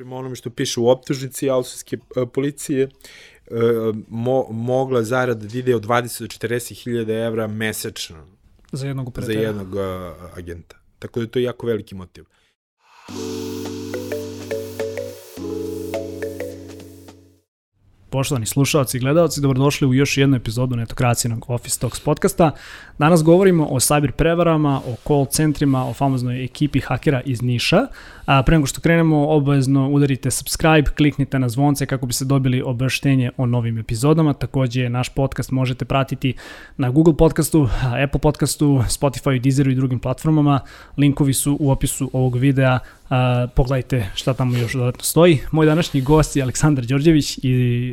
prema onome što piše u optužnici austrijske e, policije, e, mo, mogla zarada da ide od 20 do 40 hiljada evra mesečno. Za jednog Za jednog uh, agenta. Tako da to je jako veliki motiv. Poštovani slušalci i gledalci, dobrodošli u još jednu epizodu netokracijenog Office Talks podcasta. Danas govorimo o cyber prevarama, o call centrima, o famoznoj ekipi hakera iz Niša. A pre nego što krenemo, obavezno udarite subscribe, kliknite na zvonce kako bi se dobili obaveštenje o novim epizodama. Takođe, naš podcast možete pratiti na Google podcastu, Apple podcastu, Spotify, Deezeru i drugim platformama. Linkovi su u opisu ovog videa. A, pogledajte šta tamo još dodatno stoji. Moj današnji gost je Aleksandar Đorđević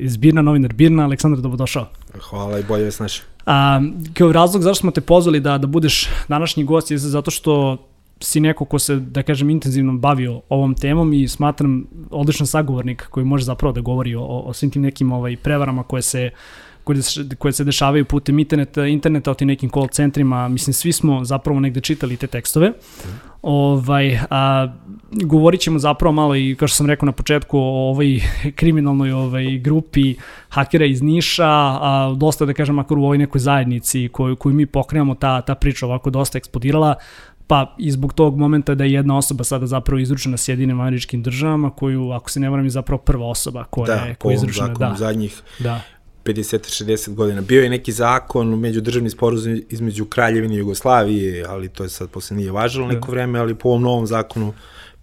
iz Birna, novinar Birna. Aleksandar, dobrodošao. Hvala i bolje vas naše. A, kao razlog zašto smo te pozvali da, da budeš današnji gost je zato što si neko ko se, da kažem, intenzivno bavio ovom temom i smatram odličan sagovornik koji može zapravo da govori o, o svim tim nekim ovaj, prevarama koje se koje se, koje se dešavaju putem interneta, interneta o tim nekim call centrima, mislim svi smo zapravo negde čitali te tekstove. Ovaj, a, govorit ćemo zapravo malo i, kao što sam rekao na početku, o ovoj kriminalnoj ovaj, grupi hakera iz Niša, a, dosta da kažem, makar u ovoj nekoj zajednici koju, koju mi pokrenamo, ta, ta priča ovako dosta eksplodirala, pa i zbog tog momenta da je jedna osoba sada zapravo izručena Sjedinim američkim državama, koju, ako se ne varam, je zapravo prva osoba koja da, je po koja je ovom izručena. zakonu Da, zadnjih da. 50-60 godina. Bio je neki zakon, međudržavni sporozum između Kraljevine i Jugoslavije, ali to je sad posle nije važilo neko vreme, ali po ovom novom zakonu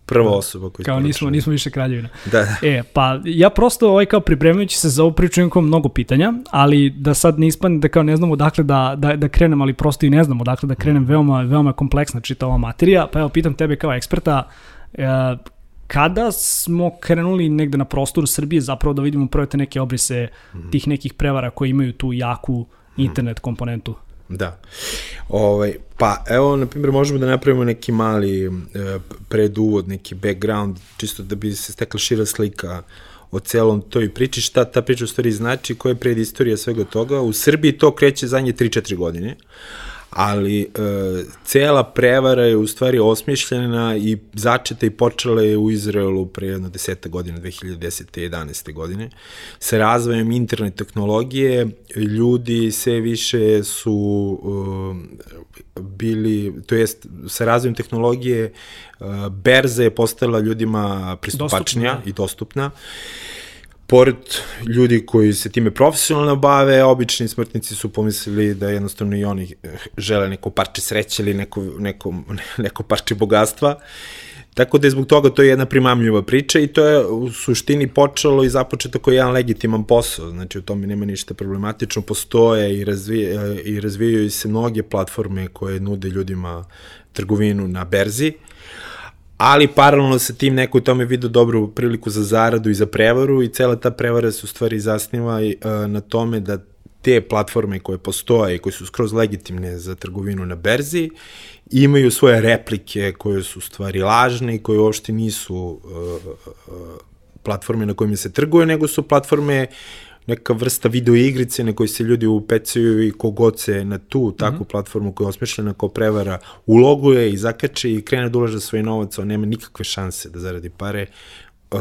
prva osoba koja Kao nismo, nismo više kraljevina. Da, da. E, pa ja prosto ovaj kao pripremajući se za ovu priču imam kao mnogo pitanja, ali da sad ne ispane da kao ne znamo odakle da, da, da krenem, ali prosto i ne znamo odakle da krenem, veoma, veoma kompleksna čita ova materija, pa evo pitam tebe kao eksperta, e, kada smo krenuli negde na prostoru Srbije zapravo da vidimo prve te neke obrise tih nekih prevara koji imaju tu jaku internet komponentu? Da. Ovaj, pa evo, na primjer, možemo da napravimo neki mali e, preduvod, neki background, čisto da bi se stekla šira slika o celom toj priči, šta ta priča u stvari znači, koja je predistorija svega toga. U Srbiji to kreće zadnje 3-4 godine, ali e, cela prevara je u stvari osmišljena i začeta i počela je u Izraelu pre jedno deseta godina, 2010. i 11. godine. Sa razvojem internet tehnologije ljudi sve više su e, bili, to jest sa razvojem tehnologije e, berza je postala ljudima pristupačnija Dostupna, da. i dostupna pored ljudi koji se time profesionalno bave, obični smrtnici su pomislili da jednostavno i oni eh, žele neko parče sreće ili neko, neko, neko parče bogatstva. Tako da je zbog toga to je jedna primamljiva priča i to je u suštini počelo i započeto kao jedan legitiman posao, znači u tome nema ništa problematično, postoje i, razvije, i razvijaju se mnoge platforme koje nude ljudima trgovinu na berzi, ali paralelno sa tim neko u tome vidio dobru priliku za zaradu i za prevaru i cela ta prevara se u stvari zasniva uh, na tome da te platforme koje postoje i koje su skroz legitimne za trgovinu na berzi imaju svoje replike koje su stvari lažne i koje uopšte nisu uh, uh, platforme na kojima se trguje, nego su platforme neka vrsta video igrice na kojoj se ljudi upecaju i kogod se na tu takvu mm -hmm. platformu koja je osmišljena kao prevara uloguje i zakače i krene da ulaže svoj novac, on nema nikakve šanse da zaradi pare, uh,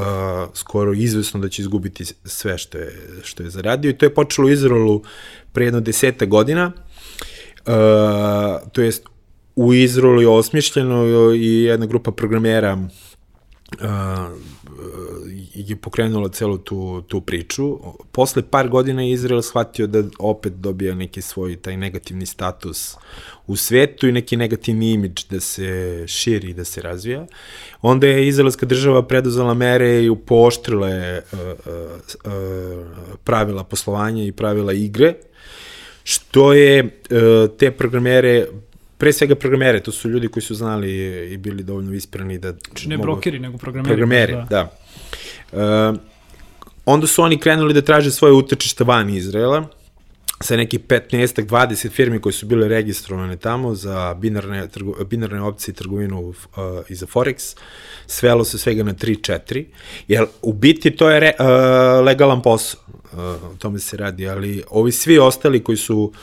skoro izvesno da će izgubiti sve što je, što je zaradio i to je počelo u Izraelu pre jedno deseta godina, uh, to jest u Izraelu je osmišljeno i jedna grupa programera uh, je pokrenula celu tu, tu priču. Posle par godina je Izrael shvatio da opet dobija neki svoj taj negativni status u svetu i neki negativni imidž da se širi i da se razvija. Onda je izraelska država preduzela mere i pooštrile uh, uh, pravila poslovanja i pravila igre, što je uh, te programere pre svega programere, to su ljudi koji su znali i bili dovoljno visprani da... Znači ne mogu... brokeri, nego programeri. Programeri, da. da. Uh, onda su oni krenuli da traže svoje utočište van Izraela, sa neki 15 20 firmi koje su bile registrovane tamo za binarne, trgo, binarne opcije i trgovinu uh, i za Forex, svelo se svega na 3-4, jer u biti to je re, uh, legalan posao, uh, o tome se radi, ali ovi svi ostali koji su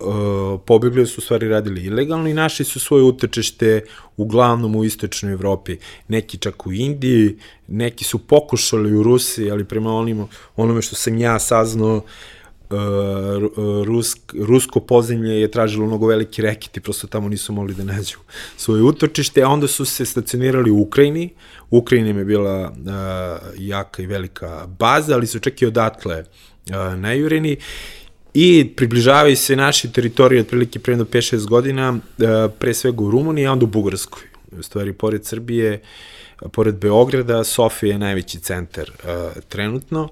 uh, pobegli su stvari radili ilegalno i našli su svoje utočište uglavnom u istočnoj Evropi. Neki čak u Indiji, neki su pokušali u Rusiji, ali prema onim, onome što sam ja saznao, Uh, Rusk, rusko pozemlje je tražilo mnogo veliki reket i prosto tamo nisu mogli da nađu svoje utočište, a onda su se stacionirali u Ukrajini. U Ukrajini je bila uh, jaka i velika baza, ali su čak i odatle najureni i približavaju se naši teritoriji otprilike pre 5-6 godina, uh, pre svega u Rumuniji, a onda u Bugarskoj. U stvari, pored Srbije, pored Beograda, Sofija je najveći centar uh, trenutno.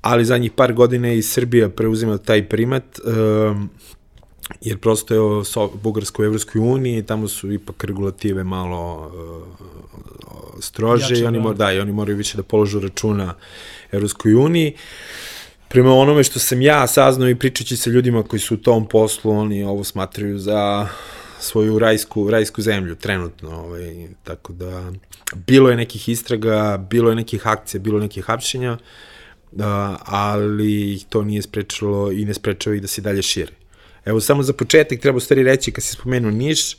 Ali zadnjih par godina i Srbija preuzima taj primat, um, jer prosto je so, Bugarsko u Evropskoj uniji, tamo su ipak regulative malo uh, strože Jače, i oni, da. da, i oni moraju više da položu računa Evropskoj uniji. Prema onome što sam ja saznao i pričajući sa ljudima koji su u tom poslu, oni ovo smatraju za svoju rajsku, rajsku zemlju trenutno. Ovaj, tako da, bilo je nekih istraga, bilo je nekih akcija, bilo je nekih hapšenja. Da, ali to nije sprečilo i ne sprečava ih da se dalje šire. Evo, samo za početak treba stvari reći, kad si spomenuo Niš,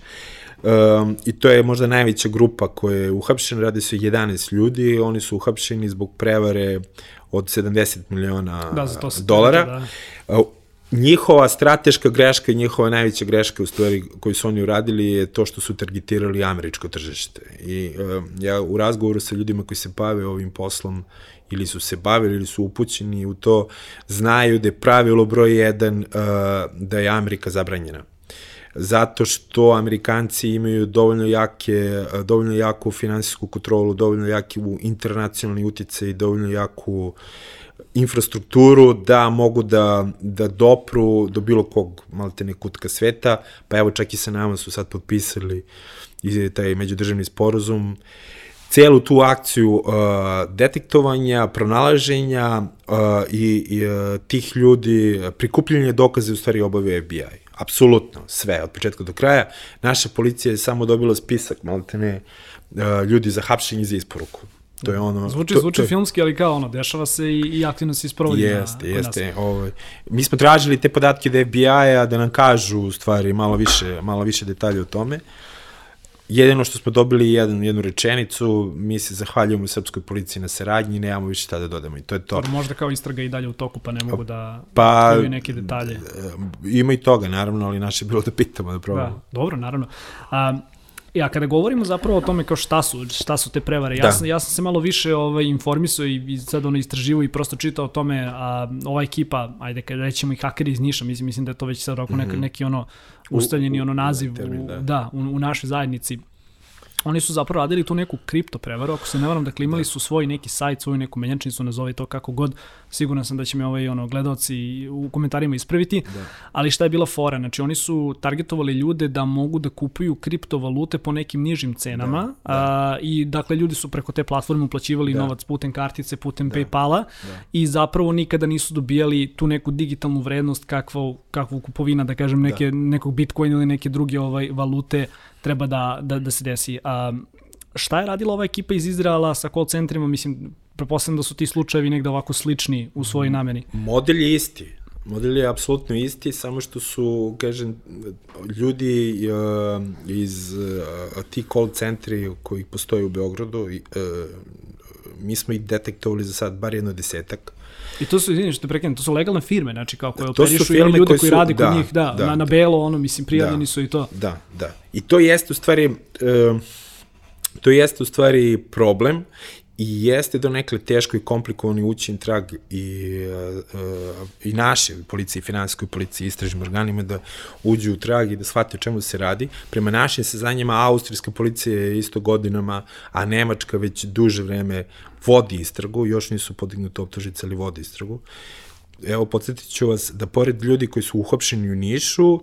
um, i to je možda najveća grupa koja je uhapšena, radi se 11 ljudi, oni su uhapšeni zbog prevare od 70 miliona da, za to dolara. Da. Njihova strateška greška i njihova najveća greška u stvari koju su oni uradili je to što su targetirali američko tržište. I uh, ja u razgovoru sa ljudima koji se bave ovim poslom ili su se bavili ili su upućeni u to, znaju da je pravilo broj jedan uh, da je Amerika zabranjena. Zato što Amerikanci imaju dovoljno jake, dovoljno jaku finansijsku kontrolu, dovoljno jaki internacionalni utjecaj, dovoljno jaku infrastrukturu da mogu da, da dopru do bilo kog maltene kutka sveta, pa evo čak i sa nama su sad potpisali i taj međudržavni sporozum celu tu akciju uh, detektovanja, pronalaženja uh, i, i uh, tih ljudi, prikupljanje dokaze u stvari obavio FBI. Apsolutno, sve, od početka do kraja. Naša policija je samo dobila spisak, malo te ne, uh, ljudi za hapšenje i za isporuku. To je ono... Zvuči, to, zvuči to, filmski, ali kao ono, dešava se i, i aktivno se isprovodi jeste, na, jeste. Ovaj. Mi smo tražili te podatke da FBI-a da nam kažu u stvari malo više, malo više detalje o tome. Uh, Jedino što smo dobili jedan, jednu rečenicu, mi se zahvaljujemo Srpskoj policiji na saradnji, nemamo više šta da dodamo i to je to. Dobro, možda kao istraga i dalje u toku, pa ne mogu da pa, neke detalje. E, ima i toga, naravno, ali naše je bilo da pitamo, da probamo. Da, dobro, naravno. A, Ja, kada govorimo zapravo o tome kao šta su, šta su te prevare, ja, da. sam, ja sam se malo više ovaj, informisao i, i sad ono istraživo i prosto čitao o tome, a ova ekipa, ajde kada rećemo i hakeri iz Niša, mislim, mislim da je to već sad oko mm -hmm. neki, neki ono ustaljeni ono naziv termin, da. u, da, u, u našoj zajednici oni su zapravo radili tu neku kripto prevaru, ako se ne varam, dakle imali da. su svoj neki sajt, svoju neku menjačnicu, nazove to kako god, siguran sam da će me ovaj ono gledaoci u komentarima ispraviti, da. ali šta je bila fora, znači oni su targetovali ljude da mogu da kupuju kriptovalute po nekim nižim cenama da, da. A, i dakle ljudi su preko te platforme uplaćivali da. novac putem kartice, putem da. Paypala da. i zapravo nikada nisu dobijali tu neku digitalnu vrednost kakvu, kakvu kupovina, da kažem, neke, da. nekog Bitcoin ili neke druge ovaj valute treba da, da, da se desi. A, šta je radila ova ekipa iz Izraela sa call centrima? Mislim, preposledam da su ti slučajevi negde ovako slični u svojoj nameni. Model je isti. Model je apsolutno isti, samo što su, kažem, ljudi uh, iz uh, ti call centri koji postoje u Beogradu, uh, mi smo ih detektovali za sad bar jedno desetak. I to su, izvini što prekrenem, to su legalne firme, znači kao koje operišu i ljudi koji, su, rade kod da, njih, da, da, na, na belo, ono, mislim, prijavljeni da, su i to. Da, da. I to jeste u stvari, uh, to jeste u stvari problem i jeste do nekle teško i komplikovani ući trag i, uh, i naše policije, finansijskoj policiji, istražnim organima da uđu u trag i da shvate o čemu se radi. Prema našim sezanjima austrijska policija je isto godinama, a Nemačka već duže vreme vodi istragu, još nisu podignute optužice, ali vodi istragu. Evo, podsjetit ću vas da pored ljudi koji su uhopšeni u Nišu,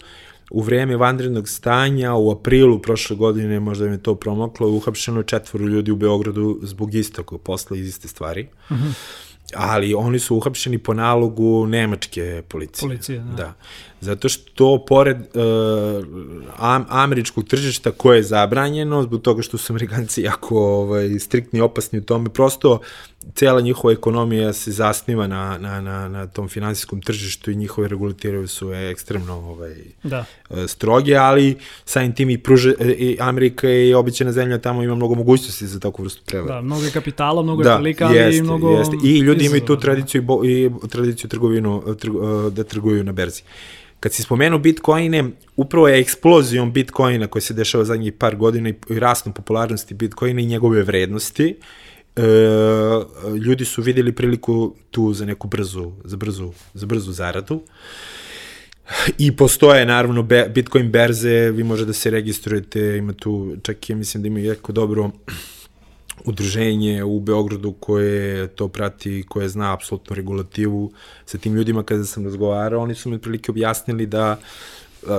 u vreme vanrednog stanja u aprilu prošle godine, možda mi to promoklo, uhapšeno četvoro ljudi u Beogradu zbog istog posla iz iste stvari. Uh mhm. -huh. Ali oni su uhapšeni po nalogu nemačke policije. Policije, da. da. Zato što pored uh, am, američkog tržišta koje je zabranjeno, zbog toga što su Amerikanci jako ovaj, striktni i opasni u tome, prosto cela njihova ekonomija se zasniva na, na, na, na tom finansijskom tržištu i njihove regulative su ekstremno ovaj, Da. e, stroge, ali samim tim i, pruže, e, i Amerika je obična zemlja, tamo ima mnogo mogućnosti za takvu vrstu prevara. Da, mnogo je kapitala, mnogo je prilika, ali i mnogo... Jeste. I ljudi imaju tu da. tradiciju, i, bo, i tradiciju trgovinu, trgo, da trguju na berzi. Kad si spomenuo bitcoine, upravo je eksplozijom bitcoina koja se dešava zadnjih par godina i, i rastom popularnosti bitcoina i njegove vrednosti, e, ljudi su videli priliku tu za neku brzu, za brzu, za brzu zaradu. I postoje naravno Bitcoin berze, vi možete da se registrujete, ima tu, čak ja mislim da ima jako dobro udruženje u Beogradu koje to prati, koje zna apsolutno regulativu sa tim ljudima kada sam razgovarao, oni su mi prilike objasnili da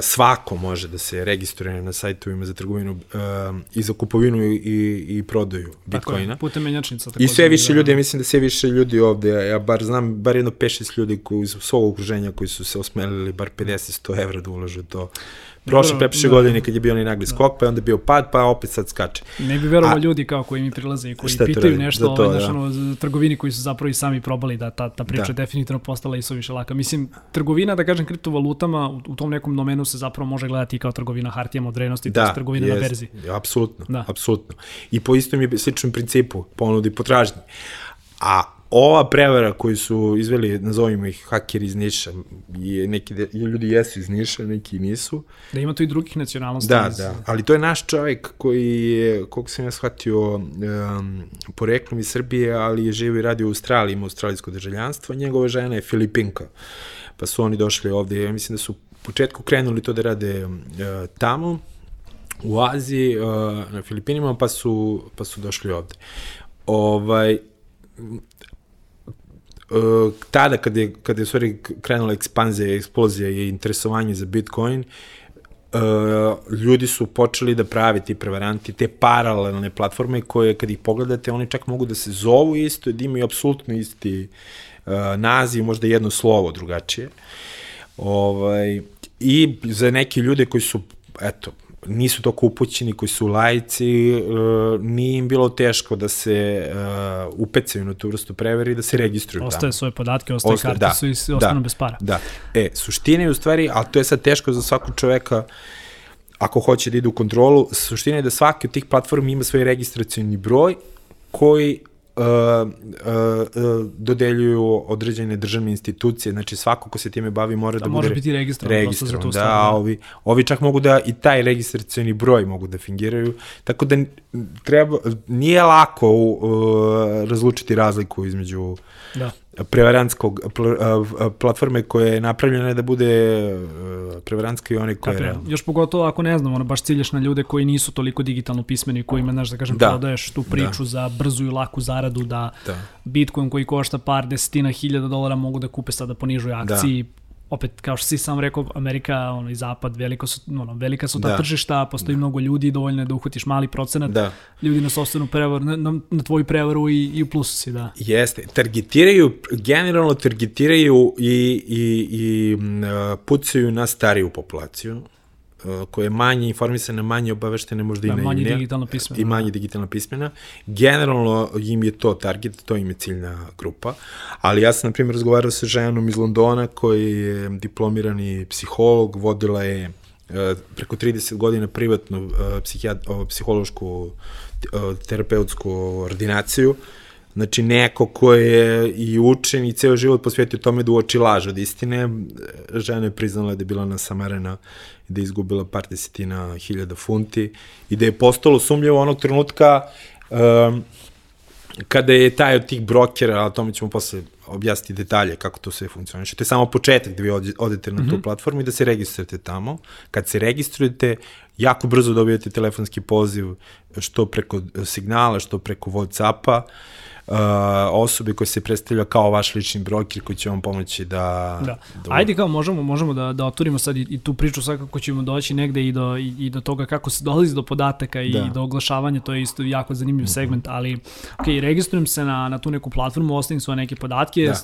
svako može da se registruje na sajtovima za trgovinu a, i za kupovinu i, i, i prodaju Tako Bitcoina. je, putem menjačnica. I takođe, sve više ljudi, ja mislim da sve više ljudi ovde, ja bar znam, bar jedno 5-6 ljudi koji iz svog okruženja koji su se osmelili bar 50-100 evra da ulažu u to. Prošle, prepiše da. godine kad je bio onaj nagli skok, pa je onda bio pad, pa opet sad skače. Ne bi verovao ljudi kao koji mi prilaze i koji pitaju nešto to, ovaj, da. ono, trgovini koji su zapravo i sami probali da ta, ta priča Da. definitivno postala i suviše laka. Mislim, trgovina, da kažem, kriptovalutama u, u tom nekom domenu se zapravo može gledati kao trgovina hartijama od vrednosti, to je trgovina na jest, berzi. Apsolutno, Da. da. apsolutno. I po istom je sličnom principu, ponudi i potražnji. A ova prevara koju su izveli, nazovimo ih hakeri iz Niša, je neki de, ljudi jesu iz Niša, neki nisu. Da ima tu i drugih nacionalnosti. Da, iz- da, ali to je naš čovjek koji je, koliko sam ja shvatio, um, poreklom iz Srbije, ali je živo i radio u Australiji, ima australijsko državljanstvo, njegova žena je Filipinka. Pa su oni došli ovde, ja mislim da su u početku krenuli to da rade uh, tamo, u Aziji, uh, na Filipinima, pa su, pa su došli ovde. Ovaj, uh, tada kad je, kad je stvari krenula ekspanzija, eksplozija i interesovanje za Bitcoin, uh, ljudi su počeli da pravi ti prevaranti, te paralelne platforme koje kad ih pogledate, oni čak mogu da se zovu isto, da imaju apsolutno isti uh, naziv, možda jedno slovo drugačije. Ovaj, I za neke ljude koji su, eto, nisu toliko upućeni, koji su lajci, uh, nije im bilo teško da se uh, upecaju na tu vrstu prevere i da se registruju tamo. Ostaje svoje podatke, ostaje Ostaje, karte, da, su i s- da. ostanu bez para. Da. E, suština je u stvari, ali to je sad teško za svakog čoveka ako hoće da ide u kontrolu, suština je da svaki od tih platformi ima svoj registracijni broj koji uh, uh, uh, dodeljuju određene državne institucije, znači svako ko se time bavi mora da, Da bude može biti registrovan prosto za tu registrovan. Da, a ovi, ovi čak mogu da i taj registracioni broj mogu da fingiraju, tako da treba, nije lako uh, razlučiti razliku između Da. Prevarantskog pl, platforme koja je napravljena da bude a, prevarantska i one koja je. Još pogotovo ako ne znam, ono, baš ciljaš na ljude koji nisu toliko digitalno pismeni, kojima, znaš, da kažem, Da. prodaješ tu priču za brzu i laku zaradu, da, Da. Bitcoin koji košta par desetina hiljada dolara mogu da kupe sada po nižoj akciji. Opet, kao što si sam rekao, Amerika ono, i Zapad, veliko su, ono, velika su ta Da. tržišta, postoji mnogo ljudi, dovoljno je da uhvatiš mali procenat Da. ljudi na sobstvenu prevaru, na, na, na tvoju prevaru i, i u plusu si, da. Jeste, targetiraju, generalno targetiraju i, i, i m, a, pucaju na stariju populaciju, a, koja je manje informisana, manje obaveštena, možda Da, i manje naivnija. digitalno pismena, I manje digitalno pismena. Generalno im je to target, to im je ciljna grupa. Ali ja sam, na primjer, razgovarao sa ženom iz Londona koji je diplomirani psiholog, vodila je e, preko 30 godina privatnu e, o, psihološku terapeutsku ordinaciju. Znači, neko ko je i učen i ceo život posvetio tome da uoči laž od istine, žena je priznala da je bila nasamarena i da je izgubila par desetina hiljada funti i da je postalo sumljivo onog trenutka um, kada je taj od tih brokera, a tome ćemo posle objasniti detalje kako to sve funkcioniše. To je samo početak da vi odete na tu mm -hmm. platformu i da se registrujete tamo. Kad se registrujete, jako brzo dobijete telefonski poziv što preko signala, što preko Whatsappa uh, osobe koje se predstavlja kao vaš lični broker koji će vam pomoći da... Da. da Ajde kao možemo, možemo da, da otvorimo sad i, i tu priču svakako ćemo doći negde i do, i, i do toga kako se dolazi do podataka i da. do oglašavanja, to je isto jako zanimljiv mm -hmm. segment, ali ok, registrujem se na, na tu neku platformu, ostavim svoje neke podatke, da.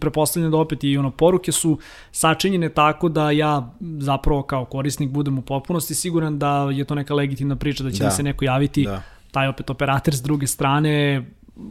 prepostavljam da opet i ono, poruke su sačinjene tako da ja zapravo kao korisnik budem u potpunosti siguran da je to neka legitimna priča, da će da. mi se neko javiti da taj opet operator s druge strane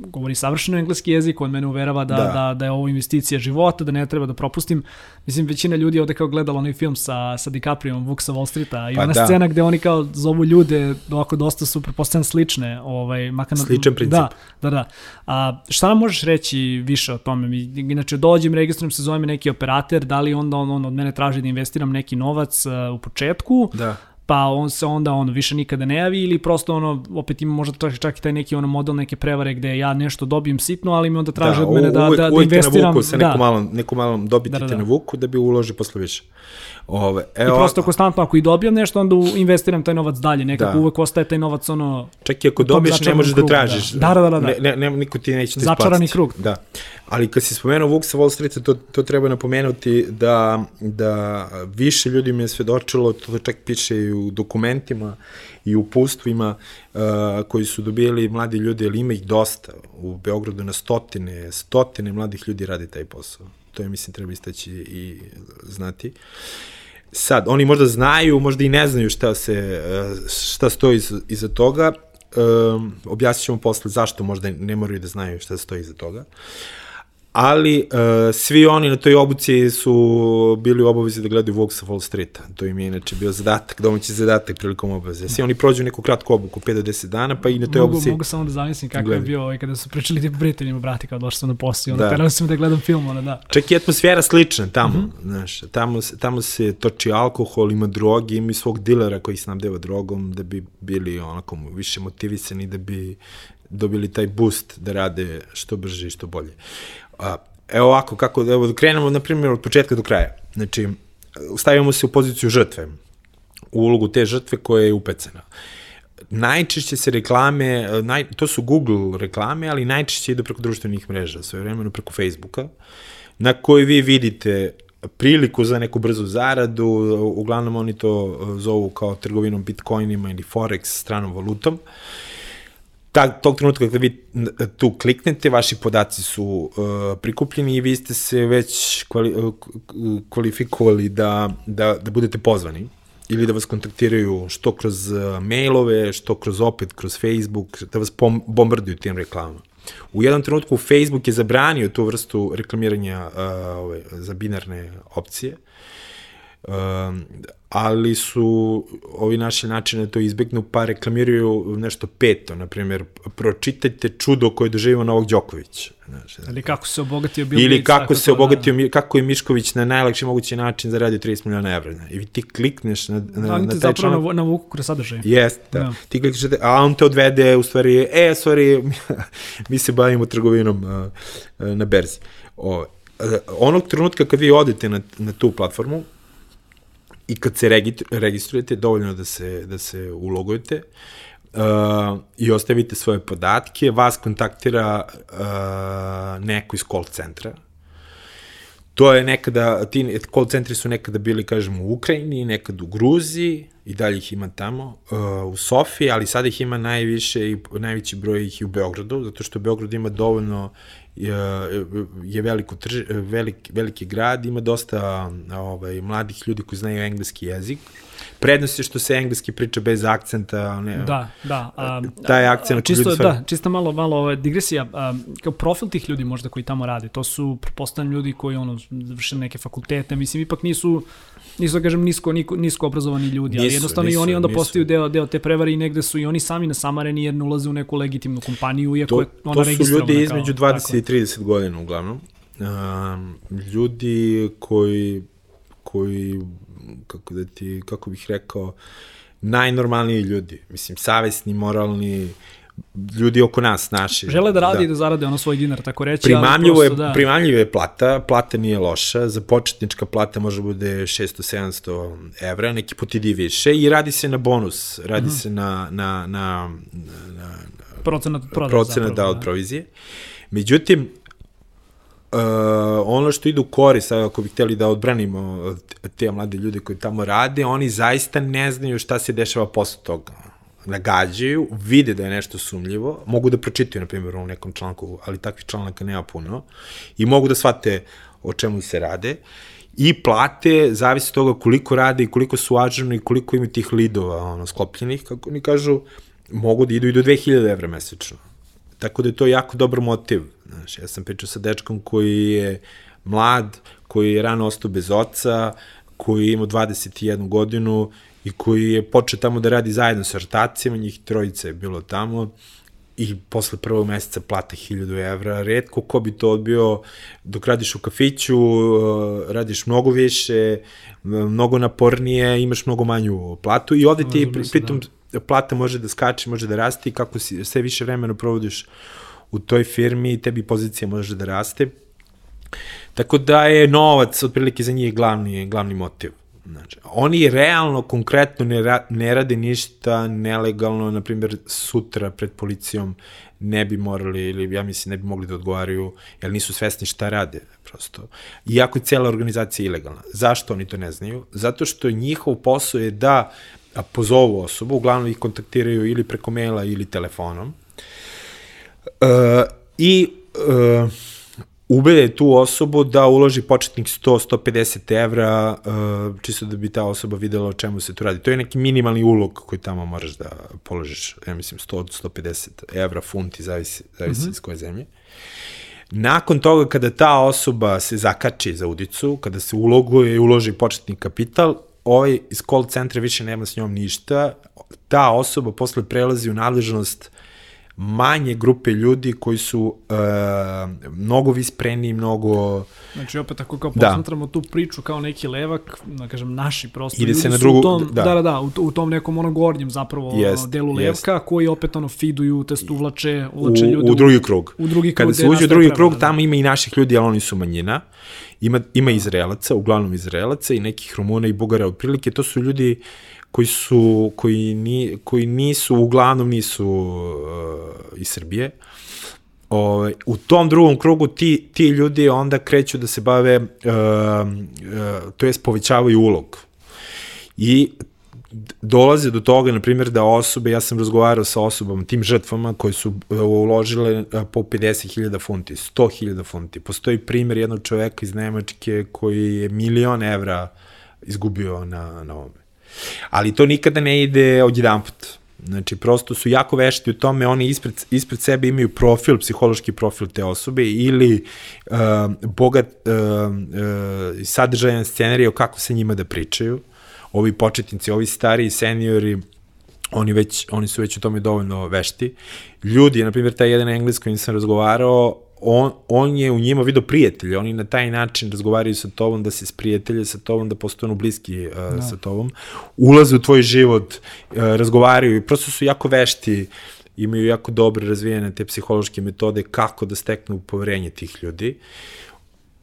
govori savršeno engleski jezik, on mene uverava da, da. da, da je ovo investicija života, da ne treba da propustim. Mislim, većina ljudi ovde kao gledala onaj film sa, sa DiCaprio, Vuk sa Wall Streeta i pa ona da. scena gde oni kao zovu ljude, ovako dosta su prepostavljene slične. Ovaj, makar na, Sličan princip. Da, da, da. A, šta nam možeš reći više o tome? Mi, inače, dođem, registrujem se, zovem neki operator, da li onda on, on od mene traži da investiram neki novac uh, u početku, da pa on se onda ono više nikada ne javi ili prosto ono opet ima možda čak, čak i taj neki ono model neke prevare gde ja nešto dobijem sitno, ali mi onda traže da, od mene da, uvek, da, da investiram. Uvek te navuku sa nekom da. malom, nekom malom dobiti da, da, da. te navuku da bi uloži posle više. Ove, evo, I prosto konstantno ako i dobijam nešto, onda investiram taj novac dalje, nekako da. uvek ostaje taj novac ono... Čak i ako dobiješ, ne možeš da krug, da tražiš. Da, da, da. da. Ne, ne, ne, niko ti neće da Začarani krug. Da. Ali kad si spomenuo Vuk sa Wall Streeta, to, to treba napomenuti da, da više ljudi mi je svedočilo, to čak piše i u dokumentima i u pustvima uh, koji su dobijali mladi ljudi, ali ima ih dosta. U Beogradu na stotine, stotine mladih ljudi radi taj posao. To je, mislim, treba istaći i znati. Sad, oni možda znaju, možda i ne znaju šta, se, šta stoji iza, iza toga. Um, objasnit ćemo posle zašto možda ne moraju da znaju šta stoji iza toga. Uh, ali uh, svi oni na toj obuci su bili u obavezi da gledaju Vox of Wall Street. To im je inače bio zadatak, domaći zadatak prilikom obaveze. Svi oni prođu neku kratku obuku, 5 do 10 dana, pa i na toj mogu, obuci... Mogu samo da zamislim kako gledaju. je bio ovaj, kada su pričali tipa prijateljima, brati, kao došli sam na posao, onda da. sam da gledam film, ona da. Čak i atmosfera slična tamo, mm -hmm. znaš, tamo, tamo se toči alkohol, ima drogi, ima i svog dilera koji snabdeva drogom, da bi bili onako više motivisani, da bi dobili taj boost da rade što brže i što bolje. A, evo ovako, kako, evo, krenemo, na primjer, od početka do kraja. Znači, stavimo se u poziciju žrtve, u ulogu te žrtve koja je upecana. Najčešće se reklame, naj, to su Google reklame, ali najčešće idu preko društvenih mreža, svoje vremeno preko Facebooka, na kojoj vi vidite priliku za neku brzu zaradu, uglavnom oni to zovu kao trgovinom bitcoinima ili forex stranom valutom. Uh, ta, tog trenutka kada vi tu kliknete, vaši podaci su uh, prikupljeni i vi ste se već kvali, uh, kvalifikovali da, da, da budete pozvani ili da vas kontaktiraju što kroz uh, mailove, što kroz opet kroz Facebook, da vas bombarduju tim reklamama. U jednom trenutku Facebook je zabranio tu vrstu reklamiranja uh, ove, za binarne opcije, uh, ali su ovi naši načine da to izbegnu, pa reklamiraju nešto peto, na primjer, pročitajte čudo koje je doživio Novog Đoković. Znači, ali kako se obogatio Bill Ili kako se obogatio, da... kako je Mišković na najlakši mogući način zaradio 30 miliona evra. I ti klikneš na, na, da, na taj zapravo članak. na, vuku kroz sadržaj. Jest, da. da. Ti klikneš, a on te odvede, u stvari, e, stvari, mi se bavimo trgovinom uh, na berzi. O, onog trenutka kad vi odete na, na tu platformu, i kad se registrujete, dovoljno da se, da se ulogujete uh, i ostavite svoje podatke, vas kontaktira uh, neko iz call centra. To je nekada, ti call centri su nekada bili, kažemo, u Ukrajini, nekad u Gruziji, i dalje ih ima tamo, uh, u Sofiji, ali sada ih ima najviše i najveći broj ih i u Beogradu, zato što Beograd ima dovoljno je, veliko trž, velik, veliki grad, ima dosta ovaj, mladih ljudi koji znaju engleski jezik. Prednost je što se engleski priča bez akcenta. Ne, da, da. A, taj akcent. Čisto, ljudi da, čisto malo, malo ovaj, digresija. A, kao profil tih ljudi možda koji tamo rade, to su, pretpostavljam, ljudi koji ono, završili neke fakultete, mislim, ipak nisu nisu da kažem nisko, nisko, nisko obrazovani ljudi, nisu, ali jednostavno nisu, i oni onda nisu. postaju deo, deo te prevare i negde su i oni sami nasamareni jer ne ulaze u neku legitimnu kompaniju, iako to, je ona registrovana. To su ljudi između 20 tako. I 30 godina uglavnom. Ljudi koji, koji kako da ti, kako bih rekao, najnormalniji ljudi. Mislim, savesni, moralni, ljudi oko nas, naši. Žele da radi da. i da zarade ono svoj dinar, tako reći. Primamljivo je, da. primamljivo je plata, plata nije loša, za početnička plata može da bude 600-700 evra, neki put i više i radi se na bonus, radi mm -hmm. se na, na, na, na, procenat, procenat da, od provizije. Međutim, Uh, ono što ide u korist, ako bi hteli da odbranimo te mlade ljude koji tamo rade, oni zaista ne znaju šta se dešava posle toga. Nagađaju, vide da je nešto sumljivo, mogu da pročitaju, na primjer, u nekom članku, ali takvih članaka nema puno, i mogu da shvate o čemu se rade, i plate zavisi toga koliko rade i koliko su ažurni i koliko ima tih lidova ono, sklopljenih, kako oni kažu, mogu da idu i do 2000 evra mesečno. Tako da je to jako dobar motiv. Znaš, ja sam pričao sa dečkom koji je mlad, koji je rano ostao bez oca, koji je imao 21 godinu i koji je počeo tamo da radi zajedno sa rotacijama, njih trojice je bilo tamo i posle prvog meseca plate 1000 evra. Redko ko bi to odbio dok radiš u kafiću, uh, radiš mnogo više, mnogo napornije, imaš mnogo manju platu i ovde ti pritom da. Plata može da skače, može da raste i kako si sve više vremena provodiš u toj firmi, tebi pozicija može da raste. Tako da je novac otprilike za njih glavni, glavni motiv. Znači, oni realno, konkretno ne, ra ne rade ništa nelegalno, na primjer, sutra pred policijom ne bi morali, ili ja mislim ne bi mogli da odgovaraju, jer nisu svesni šta rade, prosto. Iako je cela organizacija ilegalna. Zašto oni to ne znaju? Zato što njihov posao je da pozovu osobu, uglavnom ih kontaktiraju ili preko maila ili telefonom, uh, i uh, ubede tu osobu da uloži početnik 100-150 evra, uh, čisto da bi ta osoba videla o čemu se tu radi. To je neki minimalni ulog koji tamo moraš da položiš, ja mislim 100-150 evra, funti, zavisi, zavisi mm -hmm. iz koje zemlje. Nakon toga, kada ta osoba se zakači za udicu, kada se uloguje i uloži početni kapital, ovaj iz call centra više nema s njom ništa, ta osoba posle prelazi u nadležnost manje grupe ljudi koji su uh, mnogo vispreni, mnogo... Znači, opet ako kao da. posmatramo tu priču kao neki levak, da kažem, naši prosto Ide se na drugu, u tom, da. da, da, da, u, u tom nekom ono gornjem zapravo jest, delu levka, jest. koji opet ono fiduju, test uvlače, uvlače u, ljude u drugi krug. U drugi krug. Kada se uđe u drugi krug, da. tamo ima i naših ljudi, ali oni su manjina. Ima, ima Izraelaca, uglavnom Izraelaca i nekih Rumuna i Bugara otprilike. To su ljudi koji su koji ni koji nisu uglavnom nisu uh, iz Srbije. Ovaj u tom drugom krugu ti ti ljudi onda kreću da se bave uh, uh, to jest povećavaju ulog. I dolaze do toga, na primjer, da osobe, ja sam razgovarao sa osobama, tim žrtvama koji su uh, uložile uh, po 50.000 funti, 100.000 funti. Postoji primjer jednog čoveka iz Nemačke koji je milion evra izgubio na, na ovome. Ali to nikada ne ide odjedan put. Znači, prosto su jako vešti u tome, oni ispred, ispred sebe imaju profil, psihološki profil te osobe ili uh, bogat uh, uh, sadržajan scenarij o kako se njima da pričaju. Ovi početnici, ovi stariji seniori, oni, već, oni su već u tome dovoljno vešti. Ljudi, na primjer, taj jedan engles kojim sam razgovarao, on, on je u njima video prijatelje, oni na taj način razgovaraju sa tobom, da se sprijatelje sa tobom, da postanu bliski uh, no. Da. sa tobom, ulaze u tvoj život, uh, razgovaraju i prosto su jako vešti, imaju jako dobro razvijene te psihološke metode kako da steknu poverenje tih ljudi. Uh,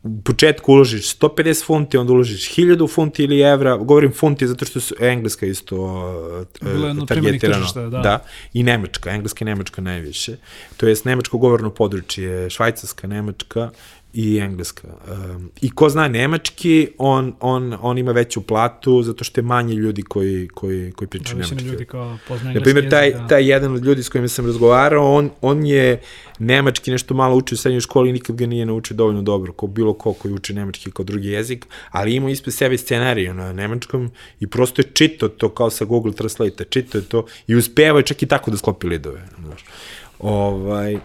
u početku uložiš 150 funti, onda uložiš 1000 funti ili evra, govorim funti zato što su engleska isto uh, targetirano. da. da. I nemačka, engleska i nemačka najviše. To jest nemačko govorno područje, švajcarska, nemačka i engleska. Um, I ko zna nemački, on, on, on ima veću platu zato što je manje ljudi koji, koji, koji pričaju da, nemački. ljudi kao poznaju Na primjer, taj, da. taj jedan od ljudi s kojim sam razgovarao, on, on je nemački nešto malo učio u srednjoj školi i nikad ga nije naučio dovoljno dobro, kao bilo ko koji uči nemački kao drugi jezik, ali ima ispred sebe scenariju na nemačkom i prosto je čito to kao sa Google Translate, čito je to i uspeva je čak i tako da sklopi lidove. Znaš. Ovaj, uh,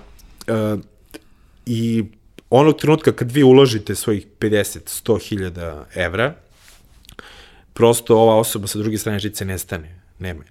I onog trenutka kad vi uložite svojih 50-100 hiljada evra, prosto ova osoba sa druge strane žice nestane, nema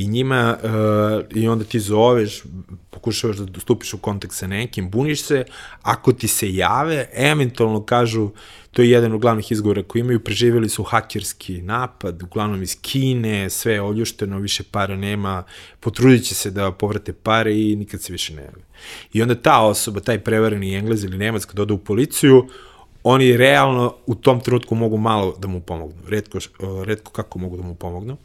I njima, uh, i onda ti zoveš, pokušavaš da stupiš u kontakt sa nekim, buniš se, ako ti se jave, eventualno kažu, to je jedan od glavnih izgovora koji imaju, preživjeli su hakerski napad, uglavnom iz Kine, sve je oljušteno, više para nema, potrudit će se da povrate pare i nikad se više ne jave. I onda ta osoba, taj prevareni englez ili nemac, kad ode u policiju, oni realno u tom trenutku mogu malo da mu pomognu. Redko, redko kako mogu da mu pomognu.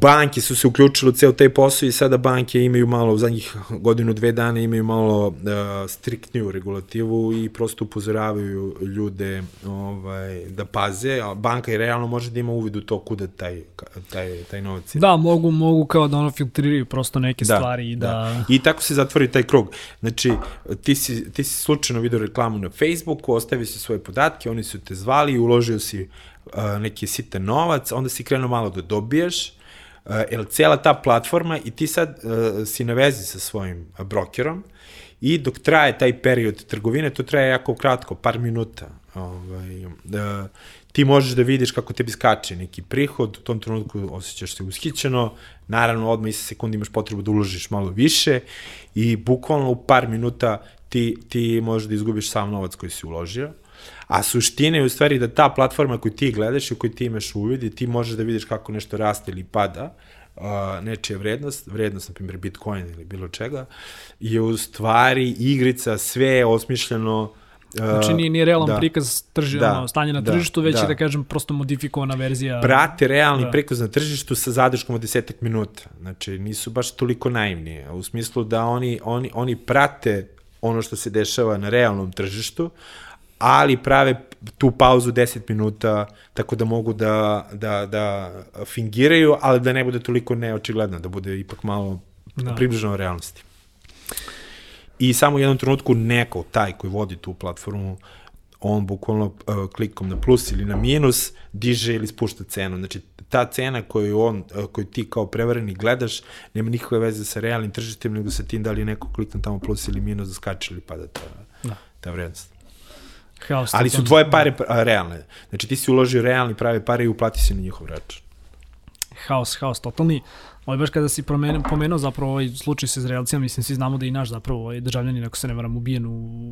Banke su se uključile u ceo taj posao i sada banke imaju malo, u zadnjih godinu, dve dana imaju malo uh, striktniju regulativu i prosto upozoravaju ljude ovaj, da paze. Banka i realno može da ima uvid u to kuda taj, taj, taj novac. Da, mogu, mogu kao da ono filtriraju prosto neke da, stvari i da... da... I tako se zatvori taj krug. Znači, ti si, ti si slučajno vidio reklamu na Facebooku, ostavio si svoje podatke, oni su te zvali i uložio si neki sitan novac, onda si krenuo malo da dobiješ, jer cijela ta platforma i ti sad si na vezi sa svojim brokerom i dok traje taj period trgovine, to traje jako kratko, par minuta. Ovaj, uh, ti možeš da vidiš kako tebi skače neki prihod, u tom trenutku osjećaš se ushićeno, naravno odmah sa sekundi imaš potrebu da uložiš malo više i bukvalno u par minuta ti, ti možeš da izgubiš sam novac koji si uložio. A suština je u stvari da ta platforma koju ti gledaš i koju ti imaš uvid i ti možeš da vidiš kako nešto raste ili pada, uh, nečija vrednost, vrednost, na primjer, Bitcoin ili bilo čega, je u stvari igrica, sve je osmišljeno Znači nije, nije realan da, prikaz trži, da, ono, stanje na da, tržištu, već da. je da kažem prosto modifikovana verzija. Prate realni da. prikaz na tržištu sa zadrškom od desetak minuta. Znači nisu baš toliko naivni. U smislu da oni, oni, oni prate ono što se dešava na realnom tržištu, ali prave tu pauzu 10 minuta tako da mogu da, da, da fingiraju, ali da ne bude toliko neočigledno, da bude ipak malo da. približno realnosti. I samo u jednom trenutku neko, taj koji vodi tu platformu, on bukvalno uh, klikom na plus ili na minus diže ili spušta cenu. Znači, ta cena koju, on, uh, koju ti kao prevareni gledaš nema nikakve veze sa realnim tržištem, nego sa tim da li neko klikne tamo plus ili minus da skače ili pada ta, da. ta vrednost. Haos, Ali su tvoje pare a, realne. Znači ti si uložio realni prave pare i uplati se na njihov račun. Haos, haos, totalni. Ovo baš kada si promenuo, pomenuo zapravo ovaj slučaj sa Izraelcima, mislim, svi znamo da i naš zapravo ovaj državljanin, ako se ne varam, ubijen u,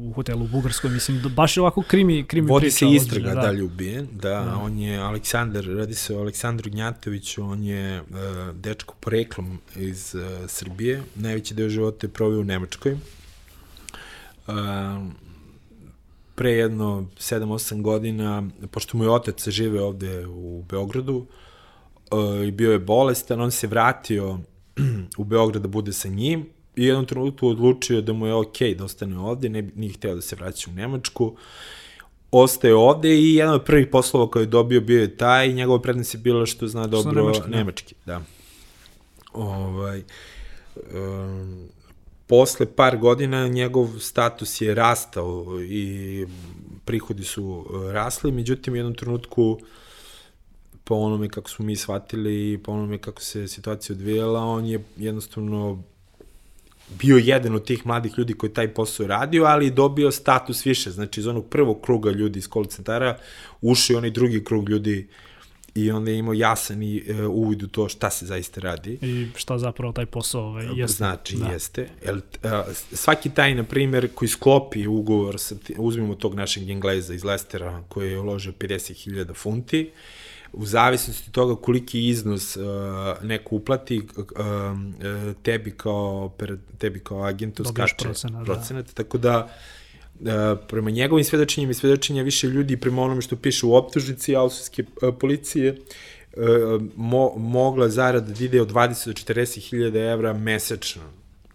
u hotelu u Bugarskoj, mislim, da baš je ovako krimi, krimi Vodi priča. Vodi se istraga da. da li ubijen, da, da, on je Aleksandar, radi se o Aleksandru Gnjatoviću, on je uh, dečko poreklom iz uh, Srbije, najveći deo života je provio u Nemačkoj. Uh, pre jedno 7-8 godina, pošto mu je otac žive ovde u Beogradu uh, i bio je bolestan, on se vratio u Beograd da bude sa njim i jednom trenutku odlučio da mu je ok da ostane ovde, ne, nije hteo da se vraća u Nemačku. Ostaje ovde i jedan od prvih poslova koje je dobio bio je taj i njegova prednost je bila što zna dobro što nemački, da. nemački, da. Ovaj, um, posle par godina njegov status je rastao i prihodi su e, rasli, međutim u jednom trenutku po onome kako smo mi shvatili i po onome kako se situacija odvijela, on je jednostavno bio jedan od tih mladih ljudi koji taj posao radio, ali dobio status više, znači iz onog prvog kruga ljudi iz call centara ušao onaj drugi krug ljudi uh, i onda je imao jasan i uh, uvid u to šta se zaista radi. I šta zapravo taj posao ovaj, jeste. Znači, da. jeste. El, uh, svaki taj, na primjer, koji sklopi ugovor, sa, uzmimo tog našeg Engleza iz Lestera, koji je uložio 50.000 funti, u zavisnosti toga koliki iznos uh, neko uplati, uh, tebi kao, tebi kao agentu skače procenat, procenat da. tako da E, prema njegovim svedočenjima i svedočenja više ljudi prema onome što piše u optužnici austrijske e, policije e, mo, mogla zarada da ide od 20 do 40 hiljada evra mesečno.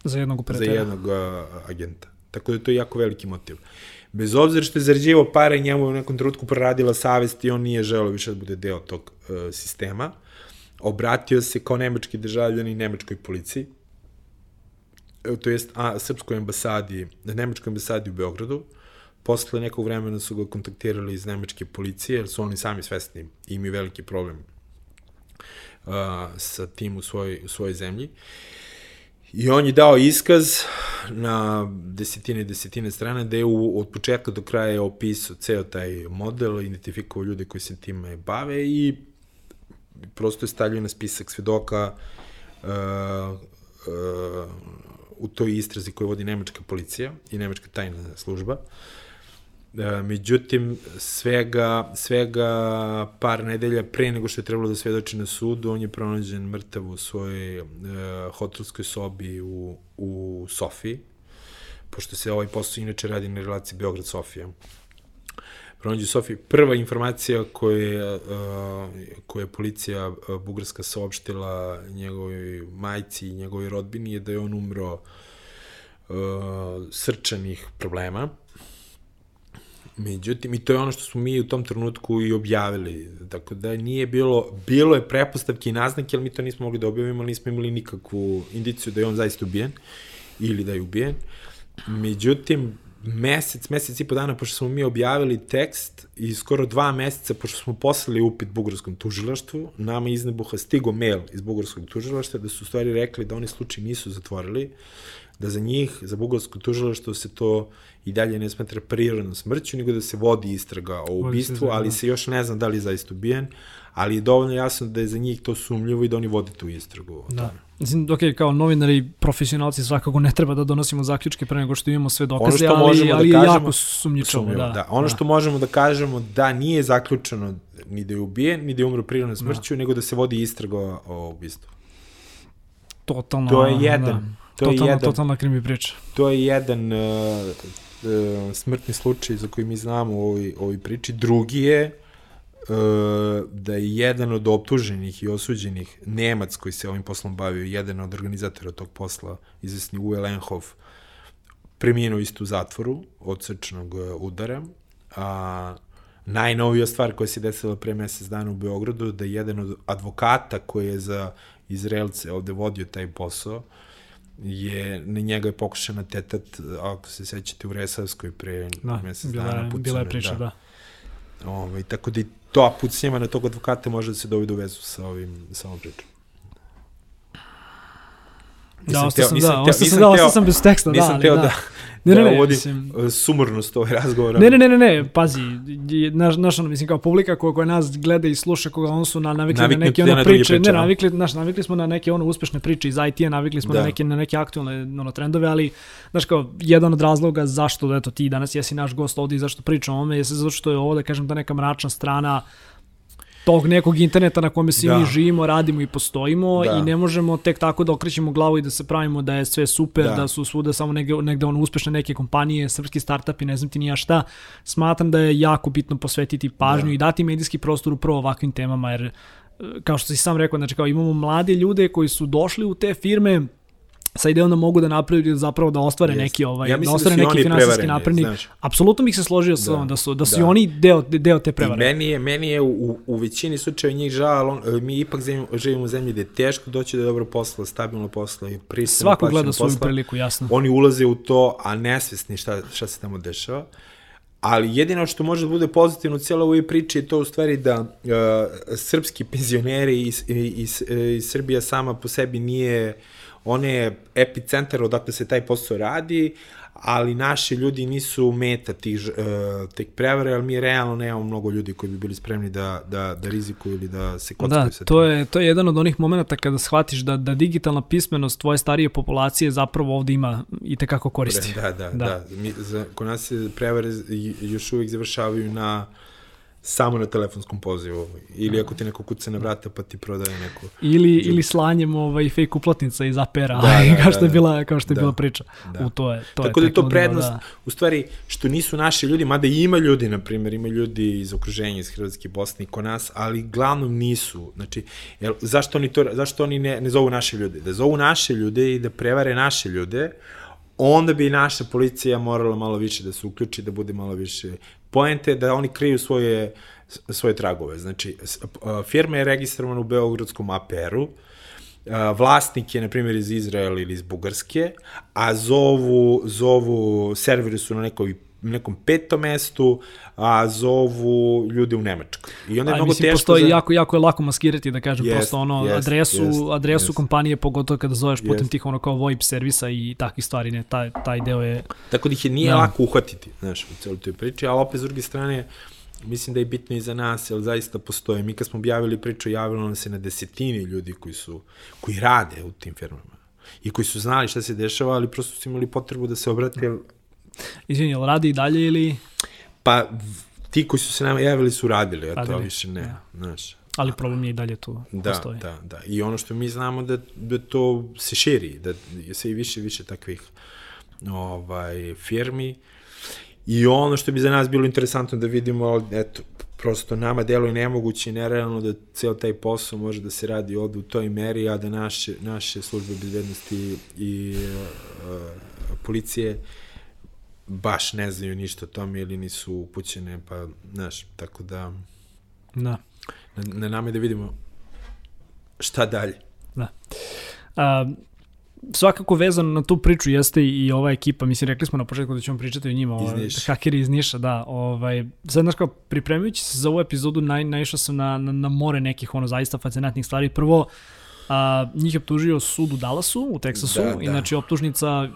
Za jednog operatera. Za jednog a, agenta. Tako da to je jako veliki motiv. Bez obzira što je zarađivao pare, njemu u nekom trenutku proradila savest i on nije želeo više da bude deo tog uh, sistema. Obratio se kao nemački državljan i nemačkoj policiji to jest a, srpskoj ambasadi, nemačkoj ambasadi u Beogradu. Posle nekog vremena su ga kontaktirali iz nemačke policije, jer su oni sami svesni i imaju veliki problem uh, sa tim u svojoj, u svojoj zemlji. I on je dao iskaz na desetine i desetine strane da je u, od početka do kraja opisao ceo taj model, identifikovao ljude koji se time bave i prosto je stavljio na spisak svedoka uh, u toj istrazi koju vodi nemačka policija i nemačka tajna služba. E, međutim, svega, svega par nedelja pre nego što je trebalo da svedoči na sudu, on je pronađen mrtav u svojoj e, hotelskoj sobi u, u Sofiji, pošto se ovaj posao inače radi na relaciji Beograd-Sofija. Pronađu Sofiju. Prva informacija koju koju je policija bugarska saopštila njegovoj majci i njegovoj rodbini je da je on umro uh, srčanih problema. Međutim, i to je ono što smo mi u tom trenutku i objavili. Tako da nije bilo, bilo je prepostavke i naznake, ali mi to nismo mogli da objavimo, ali nismo imali nikakvu indiciju da je on zaista ubijen ili da je ubijen. Međutim, mesec, mesec i po dana pošto smo mi objavili tekst i skoro dva meseca pošto smo poslali upit bugarskom tužilaštvu, nama iz nebuha stigo mail iz bugarskog tužilaštva da su u stvari rekli da oni slučaj nisu zatvorili, da za njih, za bugarsko tužilaštvo se to i dalje ne smatra prirodnom smrću, nego da se vodi istraga o ubistvu, ali se još ne zna da li je zaista ubijen, ali je dovoljno jasno da je za njih to sumljivo i da oni vode tu istragu. Da. Mislim, ok, kao novinari, profesionalci svakako ne treba da donosimo zaključke pre nego što imamo sve dokaze, ono ali, ali da kažemo, jako sumnjičavo. Da, da. Ono da. što možemo da kažemo da nije zaključeno ni da je ubijen, ni da je umro prirodnom smrću, da. nego da se vodi istraga o ubistvu. Totalno. To je jedan. Da. To totalno, je jedan, totalna krimi priča. To je jedan uh, uh, smrtni slučaj za koji mi znamo u ovoj, ovoj priči. Drugi je da je jedan od optuženih i osuđenih Nemac koji se ovim poslom bavio, jedan od organizatora tog posla, izvesni Uwe Lenhoff, preminuo isto u zatvoru od srčnog udara. A najnovija stvar koja se desila pre mesec dana u Beogradu, da je jedan od advokata koji je za Izraelce ovde vodio taj posao, je, na njega je pokušana tetat, ako se sećate, u Resavskoj pre da, mesec dana. Pucane, bila je priča, da. da. Ove, ovaj, tako da i to pucnjima na tog advokata može da se dovede u vezu sa, ovim, sa ovom pričom. Da, ostao sam, da, ostao sam, da, ostao sam bez teksta, da, ali, teo da. da ne, ne, ne, uvodim mislim... Uh, sumornost ovaj razgovora. Ne, ne, ne, ne, ne, pazi, naš, naš, ono, mislim, kao publika koja, koja nas gleda i sluša, koga on su na, navikli Navikne na neke ono priče, priče, ne, navikli, naš, navikli smo na neke ono uspešne priče iz IT-a, navikli smo da. na neke, na neke aktualne ono, trendove, ali, znaš, kao, jedan od razloga zašto, eto, ti danas jesi naš gost ovdje i zašto pričam o ome, je zato što je ovo, da kažem, ta neka mračna strana tog nekog interneta na kome svi da. mi živimo, radimo i postojimo da. i ne možemo tek tako da okrećemo glavu i da se pravimo da je sve super, da, da su svuda samo negde, negde ono uspešne neke kompanije, srpski startupi, ne znam ti nija šta. Smatram da je jako bitno posvetiti pažnju da. i dati medijski prostor upravo ovakvim temama, jer kao što si sam rekao, znači kao imamo mlade ljude koji su došli u te firme, sa idejom da mogu da napravi zapravo da ostvare yes. neki ovaj ja da, da ostvare da neki finansijski napredni. Apsolutno bih se složio sa da, da su da su da. oni deo deo te prevare. I meni je meni je u, u većini slučajeva njih žal, on, mi ipak živimo, živimo u zemlji gde je teško doći do dobro posla, stabilno posla i pristojno Svako gleda svoju posla. priliku, jasno. Oni ulaze u to, a nesvesni šta šta se tamo dešava. Ali jedino što može da bude pozitivno u cijeloj ovoj priči je to u stvari da uh, srpski penzioneri i, i, i, i Srbija sama po sebi nije uh, on je epicentar odakle se taj posao radi, ali naši ljudi nisu meta tih, uh, tih prevare, ali mi realno nemamo mnogo ljudi koji bi bili spremni da, da, da rizikuju ili da se kockaju da, sa to je, to je jedan od onih momenta kada shvatiš da, da digitalna pismenost tvoje starije populacije zapravo ovde ima i tekako koristi. Da, da, da. da. Mi, za, kod nas se prevare još uvijek završavaju na uh, samo na telefonskom pozivu ili ako ti neko kuca na vrata pa ti prodaje neko ili ili slanjem ovaj fake uplatnica iz apera da, da, kao što da, je bila kao što je da, bila priča. Da. u to je to tako je, da je to prednost da. u stvari što nisu naši ljudi mada ima ljudi na primjer ima ljudi iz okruženja iz Hrvatske Bosne i kod nas ali glavnom nisu. Znači jel, zašto oni to zašto oni ne ne zovu naše ljude? Da zovu naše ljude i da prevare naše ljude onda bi naša policija morala malo više da se uključi, da bude malo više Poenta je da oni kriju svoje, svoje tragove. Znači, firma je registrovana u Beogradskom APR-u, vlasnik je, na primjer, iz Izraela ili iz Bugarske, a zovu, zovu serveri su na nekoj nekom petom mestu, a zovu ljude u Nemačkoj. I onda je a, mnogo mislim, teško... Postoji za... jako, jako je lako maskirati, da kažem, yes, prosto ono, yes, adresu, yes, adresu yes. kompanije, pogotovo kada zoveš yes. putem tih ono kao VoIP servisa i takvih stvari, ne, taj, taj deo je... Tako da ih je nije da. lako uhvatiti, znaš, u celoj toj priči, ali opet s druge strane, mislim da je bitno i za nas, jer zaista postoje. Mi kad smo objavili priču, javilo nam se na desetini ljudi koji su, koji rade u tim firmama i koji su znali šta se dešava, ali prosto su imali potrebu da se obrate, Izvini, jel radi i dalje ili... Pa, ti koji su se nama javili su radili, a to više ne, ja. znaš. Ali problem je i dalje tu da, postoji. Da, da. I ono što mi znamo da, da to se širi, da sve i više više takvih ovaj, firmi. I ono što bi za nas bilo interesantno da vidimo, eto, prosto nama deluje nemoguće i nerealno da ceo taj posao može da se radi ovde u toj meri, a da naše, naše službe bezbednosti i uh, policije baš ne znaju ništa o tome ili nisu upućene, pa, znaš, tako da... Da. Na, na nama je da vidimo šta dalje. Da. A, svakako vezano na tu priču jeste i ova ekipa, mislim rekli smo na početku da ćemo pričati o njima, iz ovaj, Niša. hakeri iz Niša, da, ovaj, sad znaš kao, pripremajući se za ovu epizodu, naj, naišao sam na, na, na more nekih ono zaista fascinantnih stvari. Prvo, a, njih je optužio sud u Dallasu, u Teksasu, Da, da. inače optužnica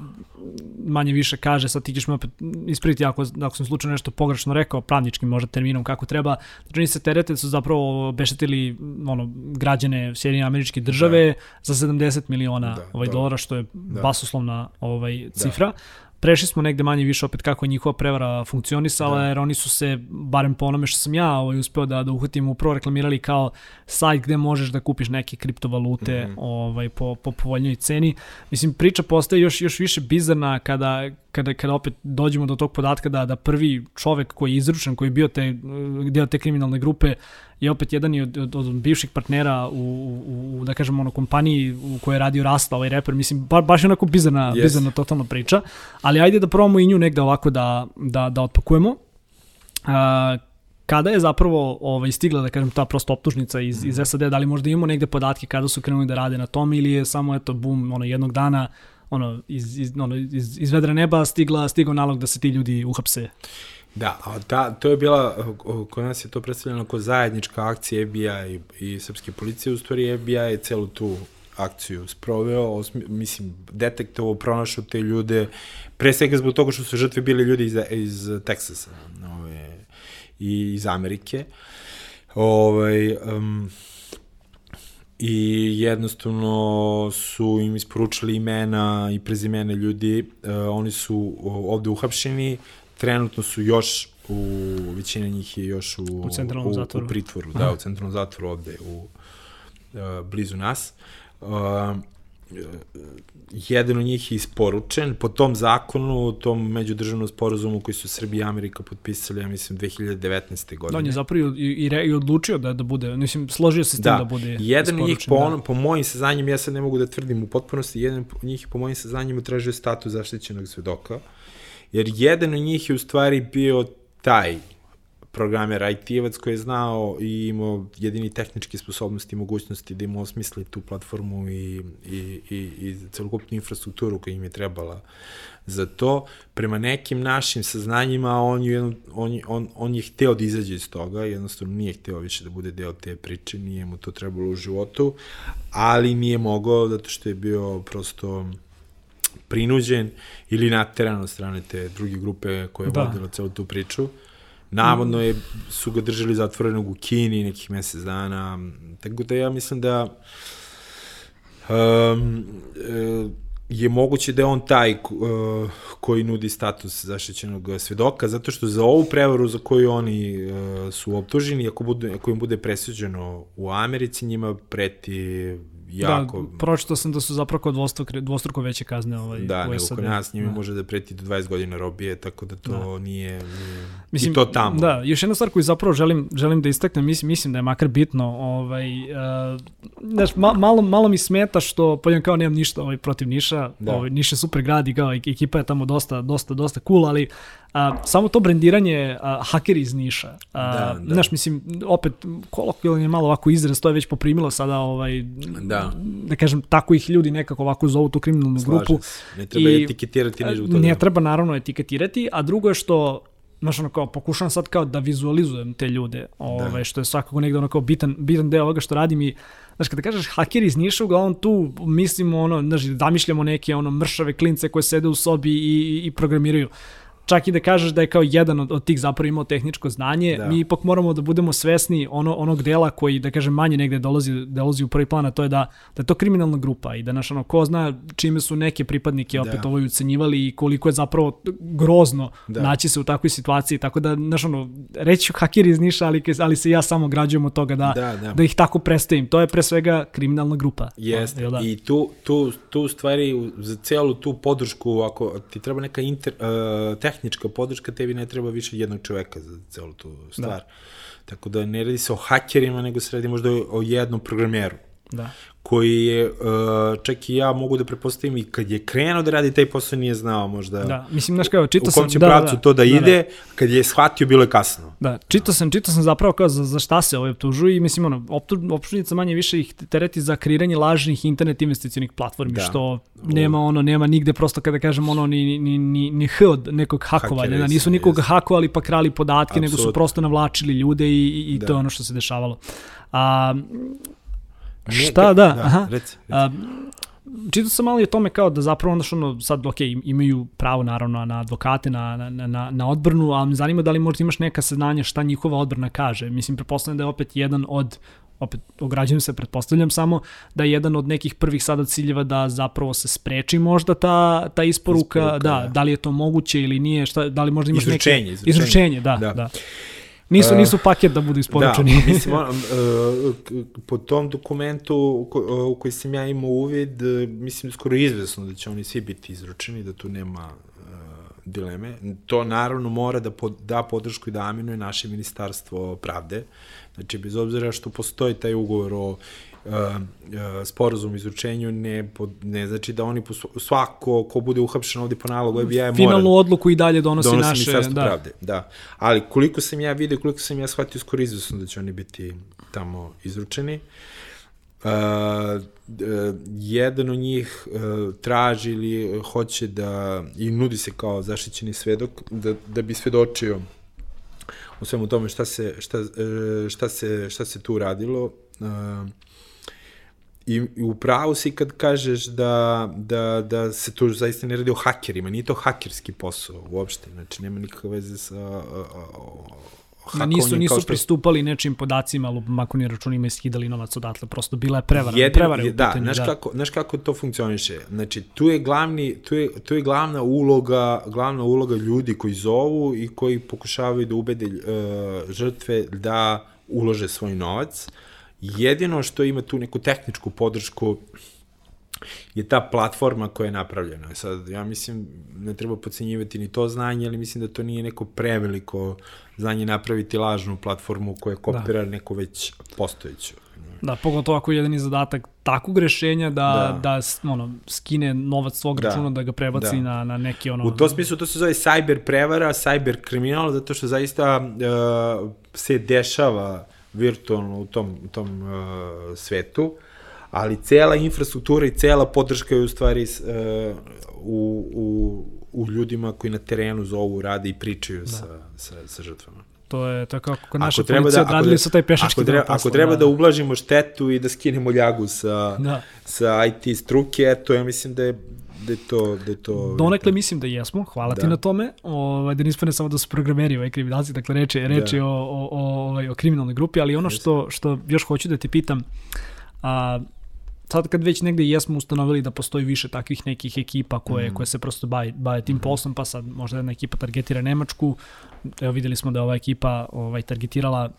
manje više kaže, sad ti ćeš me opet ispriti ako, ako sam slučajno nešto pogrešno rekao, pravničkim možda terminom kako treba, znači oni se terete da su zapravo obeštetili ono, građane Sjedinje američke države da. za 70 miliona Da, ovaj, da. dolara, što je Da. basoslovna ovaj, cifra. Prešli smo negde manje više opet kako je njihova prevara funkcionisala, Da. jer oni su se, barem po onome što sam ja ovaj, uspeo da, da uhvatim, upravo reklamirali kao sajt gde možeš da kupiš neke kriptovalute Mhm. ovaj, po, po povoljnoj ceni. Mislim, priča postaje još, još više bizarna kada, kada, kada opet dođemo do tog podatka da, da prvi čovek koji je izručen, koji je bio te, deo te kriminalne grupe, je opet jedan i od, od, od bivših partnera u, u, u, da kažem, ono, kompaniji u kojoj je radio Rasta, ovaj reper, mislim, ba, baš je onako bizarna, Yes. bizarna totalna priča, ali ajde da probamo i nju negde ovako da, da, da otpakujemo. A, kada je zapravo ovaj, stigla, da kažem, ta prosto optužnica iz, iz SAD, da li možda imamo negde podatke kada su krenuli da rade na tom ili je samo, eto, bum, ono, jednog dana, ono, iz, iz, ono, iz, iz vedra neba stigla, stigao nalog da se ti ljudi uhapse. Da, a ta, to je bila, kod nas je to predstavljeno kao zajednička akcija FBI i, i srpske policije, u stvari FBI je celu tu akciju sproveo, osmi, mislim, detektovo, pronašao te ljude, pre svega zbog toga što su žrtve bili ljudi iz, iz Teksasa ove, i iz Amerike. Ovaj, um, i jednostavno su im isporučili imena i prezimene ljudi, uh, oni su ovde uhapšeni, trenutno su još u, većina njih je još u, U centralnom u, zatvoru. u pritvoru, da, u centralnom zatvoru ovde u uh, blizu nas. Uh, jedan od njih je isporučen po tom zakonu, tom međudržavnom sporazumu koji su Srbija i Amerika potpisali, ja mislim, 2019. godine. Da, on je zapravo i, i, re, i odlučio da, da bude, mislim, složio se s tim da, da bude jedan od njih po, isporučen, onom, po mojim saznanjima, ja sad ne mogu da tvrdim u potpunosti, jedan od njih po mojim saznanjima tražio status zaštićenog svedoka, jer jedan od njih je u stvari bio taj programer IT-evac koji je znao i imao jedini tehničke sposobnosti i mogućnosti da im osmisli tu platformu i, i, i, i celokupnu infrastrukturu koja im je trebala za to. Prema nekim našim saznanjima on je, on, on, on je hteo da izađe iz toga, jednostavno nije hteo više da bude deo te priče, nije mu to trebalo u životu, ali nije mogao zato što je bio prosto prinuđen ili nateran od strane te druge grupe koja je da. vodila celu tu priču. Navodno je, su ga držali zatvorenog u Kini nekih mesec dana, tako da ja mislim da um, e, je moguće da je on taj uh, koji nudi status zaštićenog svedoka, zato što za ovu prevaru za koju oni uh, su optuženi, ako, bude, ako im bude presuđeno u Americi, njima preti jako... Da, pročito sam da su zapravo kod dvostruko, dvostruko veće kazne ovaj, Da, u nego SAD. kod nas njima Da. može da preti do 20 godina robije, tako da to Da. nije, nije Mislim, i to tamo. Da, još jedna stvar koju zapravo želim, želim da istaknem, mislim, mislim da je makar bitno, ovaj, uh, znaš, ma, malo, malo mi smeta što, pođem kao nemam ništa ovaj, protiv Niša, Da. ovaj, Niš je super grad i kao ek- ekipa je tamo dosta, dosta, dosta cool, ali a, samo to brendiranje a, hakeri iz Niša. A, Da, da. Znaš, mislim, opet, kolokvijalno je malo ovako izraz, to je već poprimilo sada, ovaj, Da. da kažem, tako ih ljudi nekako ovako zovu tu kriminalnu Slažem grupu. se. Ne treba I- etiketirati nižu toga. Ne treba naravno etiketirati, a drugo je što znaš, ono kao, pokušavam sad kao da vizualizujem te ljude, ovaj, Da. što je svakako negde ono kao bitan, bitan deo ovoga što radim i Znaš, kada kažeš hakeri iz Niša, uglavnom tu mislimo, ono, znaš, zamišljamo neke ono mršave klince koje sede u sobi i, i programiraju. Čak i da kažeš da je kao jedan od, od tih zapravo imao tehničko znanje, Da. da. mi ipak moramo da budemo svesni ono, onog dela koji, da kažem, manje negde dolazi, dolazi u prvi plan, a to je da, da je to kriminalna grupa i da, znaš, ono, ko zna čime su neke pripadnike opet Da. ovo ucenjivali i koliko je zapravo grozno Da. da. naći se u takvoj situaciji, tako da, znaš, ono, reći hakeri iz Niša, ali, ali se ja samo građujem od toga da, Da, da. da ih tako predstavim. To je pre svega kriminalna grupa. Jeste, da? i tu, tu, tu stvari, za celu tu podršku, ako ti treba neka inter, uh, tehnička podrška, tebi ne treba više jednog čoveka za celu tu stvar. Da. Tako da ne radi se o hakerima, nego se radi možda o jednom programeru. Da koji je, uh, čak i ja mogu da prepostavim i kad je krenuo da radi taj posao nije znao možda da, mislim, znaš kao, čito u kom će da, pravcu da, to da, da ide, da. kad je shvatio bilo je kasno. Da, čito sam, čito sam zapravo kao za, za šta se ovaj optužuju i mislim ono, optužnica manje više ih tereti za kreiranje lažnih internet investicionih platformi, da. što nema ono, nema nigde prosto kada kažem ono, ni, ni, ni, ni h od nekog hakovanja, da, nisu nikoga hakovali pa krali podatke, Absolut. nego su prosto navlačili ljude i, i, i da. to je ono što se dešavalo. A, Šta, da, da aha. Reci, reci. A, čitao sam malo i o tome kao da zapravo onda što ono, sad, ok, imaju pravo naravno na advokate, na, na, na, na odbrnu, ali me zanima da li možda imaš neka saznanja šta njihova odbrana kaže. Mislim, pretpostavljam da je opet jedan od opet ograđujem se, pretpostavljam samo da je jedan od nekih prvih sada ciljeva da zapravo se spreči možda ta, ta isporuka, isporuka da, da, da li je to moguće ili nije, šta, da li možda imaš izručenje, neke... Izručenje, izručenje. da, da. da. Nisu, nisu paket da budu isporučeni. Da, mislim, on, uh, po tom dokumentu u koji sam ja imao uvid, mislim skoro izvesno da će oni svi biti izručeni, da tu nema dileme. To naravno mora da pod, da podršku i da aminuje naše ministarstvo pravde. Znači, bez obzira što postoji taj ugovor o uh, sporazum izručenju ne, pod, ne znači da oni svako ko bude uhapšen ovde po nalogu FBI mora finalnu odluku i dalje donosi, donosi naše da. pravde da. Ali koliko sam ja video koliko sam ja shvatio skoro izvesno da će oni biti tamo izručeni. Uh, uh, jedan od njih uh, traži ili hoće da i nudi se kao zaštićeni svedok da, da bi svedočio u svemu tome šta se, šta, šta se, šta se tu radilo I, i upravo si kad kažeš da, da, da se to zaista ne radi o hakerima, nije to hakerski posao uopšte, znači nema nikakve veze sa Ma nisu, nisu što... pristupali nečim podacima, ali makoni računima i skidali novac odatle, prosto bila je prevara. Jedin, prevara je, da, znaš, da. Kako, znaš kako to funkcioniše? Znači, tu je, glavni, tu je, tu je glavna uloga, glavna uloga ljudi koji zovu i koji pokušavaju da ubede uh, žrtve da ulože svoj novac. Jedino što ima tu neku tehničku podršku je ta platforma koja je napravljena. Sad, ja mislim, ne treba pocenjivati ni to znanje, ali mislim da to nije neko preveliko znanje napraviti lažnu platformu koja kopira da. neko već postojeću. Da, pogotovo ako je jedan zadatak takvog rešenja da, da. da ono, skine novac svog da. računa, da ga prebaci da. na, na neki ono... U tom smislu to se zove cyber prevara, cyber kriminal, zato što zaista uh, se dešava virtualno u tom, u tom uh, svetu, ali cela infrastruktura i cela podrška je u stvari uh, u, u, u ljudima koji na terenu zovu, rade i pričaju da. sa, sa, sa žrtvama. To je tako kako naša policija da, odradili su taj pešački ako treba, posla, ako treba da. da ublažimo štetu i da skinemo ljagu sa, da. sa IT struke, to ja mislim da je da je to... Da je to Donekle mislim da jesmo, hvala da. ti na tome, ovaj, da nismo ne samo da su programeri ovaj kriminalci, dakle reče, reče da. o, o, o, ovaj, o kriminalnoj grupi, ali ono što, što još hoću da te pitam, a, sad kad već negde jesmo ustanovili da postoji više takvih nekih ekipa koje, mm. koje se prosto bave, bave tim mm. poslom, pa sad možda jedna ekipa targetira Nemačku, evo videli smo da ova ekipa ovaj, targetirala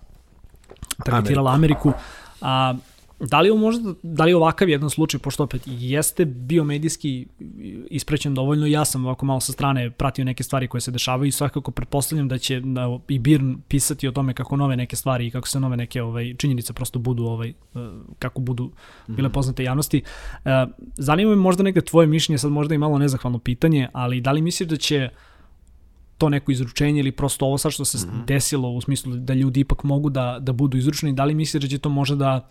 targetirala Ameriku, Ameriku a Da li, možda, da li ovakav jedan slučaj, pošto opet jeste biomedijski isprećen dovoljno, ja sam ovako malo sa strane pratio neke stvari koje se dešavaju i svakako pretpostavljam da će da, i Birn pisati o tome kako nove neke stvari i kako se nove neke ovaj, činjenice prosto budu, ovaj, eh, kako budu bile mhm. poznate javnosti. Eh, zanima me možda negde tvoje mišljenje, sad možda i malo nezahvalno pitanje, ali da li misliš da će to neko izručenje ili prosto ovo sad što se mm -hmm. desilo u smislu da ljudi ipak mogu da, da budu izručeni, da li misliš da će to možda da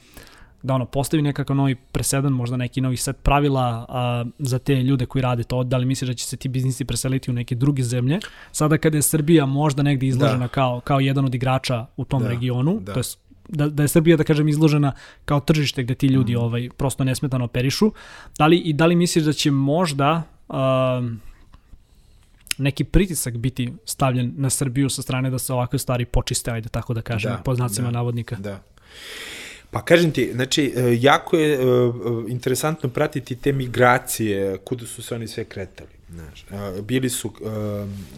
da ono postavi nekakav novi presedan, možda neki novi set pravila a, za te ljude koji rade to, da li misliš da će se ti biznisi preseliti u neke druge zemlje? Sada kada je Srbija možda negde izložena da. kao, kao jedan od igrača u tom da. regionu, da. to je da, da je Srbija, da kažem, izložena kao tržište gde ti ljudi mm. ovaj, prosto nesmetano operišu. Da li, I da li misliš da će možda uh, neki pritisak biti stavljen na Srbiju sa strane da se ovakve stvari počiste, ajde tako da kažem, da, po znacima da, navodnika? Da. Pa kažem ti, znači, e, jako je e, e, interesantno pratiti te migracije, kuda su se oni sve kretali. Znaš, bili su,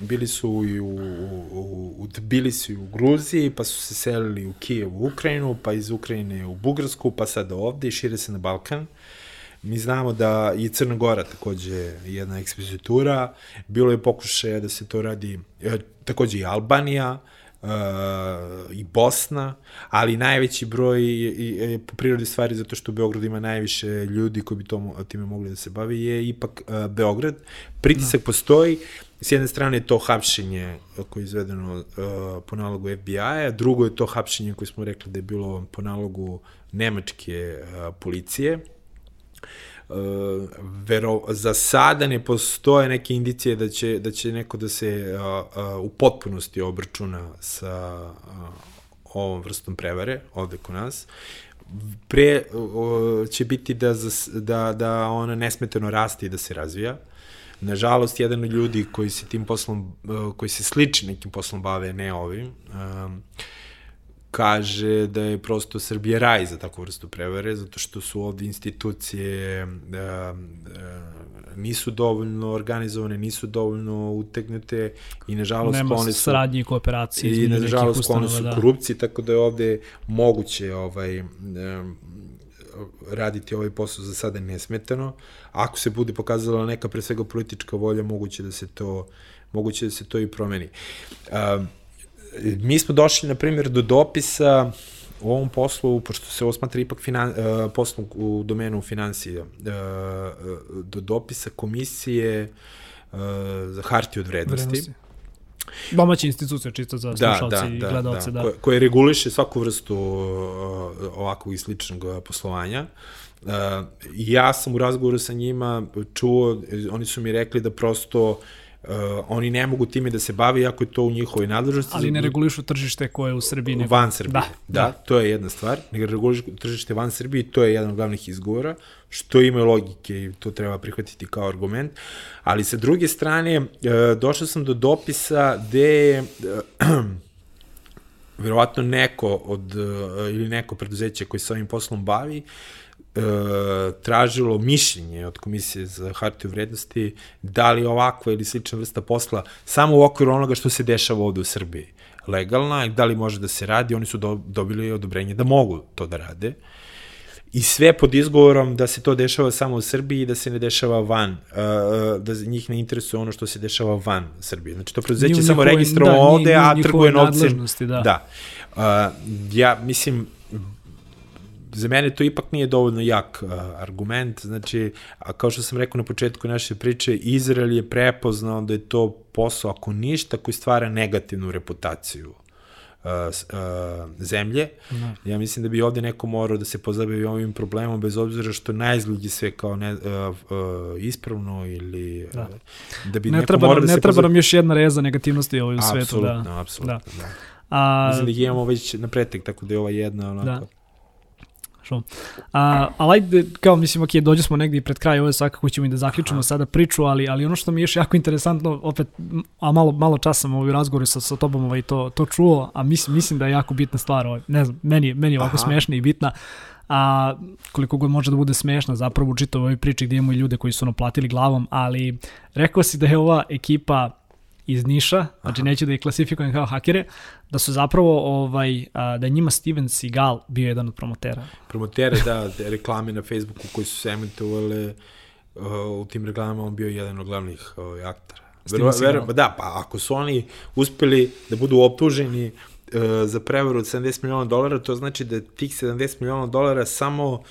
bili su i u, u, u Tbilisi u Gruziji, pa su se selili u Kijev u Ukrajinu, pa iz Ukrajine u Bugarsku, pa sada ovde i šire se na Balkan. Mi znamo da i Crna Gora takođe jedna ekspozitura, bilo je pokušaja da se to radi, takođe i Albanija, uh, i Bosna, ali najveći broj je, po prirodi stvari zato što u Beogradu ima najviše ljudi koji bi to, time mogli da se bavi je ipak uh, Beograd. Pritisak no. postoji, s jedne strane je to hapšenje koje je izvedeno uh, po nalogu FBI-a, drugo je to hapšenje koje smo rekli da je bilo po nalogu nemačke uh, policije, vero, za sada ne postoje neke indicije da će, da će neko da se uh, uh, u potpunosti obračuna sa uh, ovom vrstom prevare ovde kod nas. Pre uh, će biti da, da, da ona nesmetano raste i da se razvija. Nažalost, jedan od ljudi koji se tim poslom, koji se sliči nekim poslom bave, ne ovim, uh, kaže da je prosto Srbija raj za takvu vrstu prevare, zato što su ovde institucije da, da, nisu dovoljno organizovane, nisu dovoljno utegnute i nažalost Nema one su... saradnje i kooperacije i nažalost sklone su da. korupciji, tako da je ovde moguće ovaj, raditi ovaj posao za sada nesmetano. Ako se bude pokazala neka pre svega politička volja, moguće da se to moguće da se to i promeni. Um, mi smo došli, na primjer, do dopisa u ovom poslu, pošto se osmatra ipak finan, uh, poslom u domenu financija, uh, do dopisa komisije uh, za harti od vrednosti. vrednosti. Domaća institucija, čisto za da, slušalci da, da, i gledalce. Da, da. Koje, koje reguliše svaku vrstu uh, ovakvog i sličnog poslovanja. Uh, ja sam u razgovoru sa njima čuo, oni su mi rekli da prosto uh, Uh, oni ne mogu time da se bave, ako je to u njihovoj nadležnosti. Ali ne regulišu tržište koje je u Srbiji. Nego... Van Srbije, da, da, da, to je jedna stvar. Ne regulišu tržište van Srbije, to je jedan od glavnih izgovora, što ima logike i to treba prihvatiti kao argument. Ali sa druge strane, uh, došao sam do dopisa gde je uh, verovatno neko od, ili neko preduzeće koji se ovim poslom bavi, e, tražilo mišljenje od Komisije za hartiju vrednosti da li ovakva ili slična vrsta posla samo u okviru onoga što se dešava ovde u Srbiji legalna i da li može da se radi, oni su do, dobili odobrenje da mogu to da rade. I sve pod izgovorom da se to dešava samo u Srbiji i da se ne dešava van, uh, da njih ne interesuje ono što se dešava van Srbije. Znači to preduzeće samo registrovano da, ovde, a trguje novcem. Da. da. Uh, ja mislim, za mene to ipak nije dovoljno jak uh, argument, znači, a kao što sam rekao na početku naše priče, Izrael je prepoznao da je to posao, ako ništa, koji stvara negativnu reputaciju uh, uh, zemlje. No. Ja mislim da bi ovde neko morao da se pozabavi ovim problemom, bez obzira što najizgled je sve kao ne, uh, uh, ispravno ili da, da bi ne neko treba, morao da ne se treba pozabavi... nam još jedna reza negativnosti ovaj u svetu. Apsolutno, da. apsolutno, da. da. A, Mislim da imamo već na pretek, tako da je ova jedna onako... Da što. A, ali ajde, kao mislim, ok, dođe smo negdje pred kraj, ovo svakako ćemo i da zaključimo Aha. sada priču, ali, ali ono što mi je još jako interesantno, opet, a malo, malo časa sam ovaj razgovor sa, sa tobom ovaj, to, to čuo, a mislim, mislim da je jako bitna stvar, ovaj, ne znam, meni, meni je ovako Aha. smešna i bitna, a koliko god može da bude smešna zapravo u čitavoj priči gdje imamo i ljude koji su ono platili glavom, ali rekao si da je ova ekipa iz Niša, znači neću da ih klasifikujem kao hakere, da su zapravo, ovaj, da je njima Steven Seagal bio jedan od promotera. Promotere, da, reklame na Facebooku koji su se emitovali u tim reklamama on bio jedan od glavnih ovaj, aktora. Veru, veru, da, pa ako su oni uspeli da budu optuženi uh, za prevaru od 70 miliona dolara, to znači da tih 70 miliona dolara samo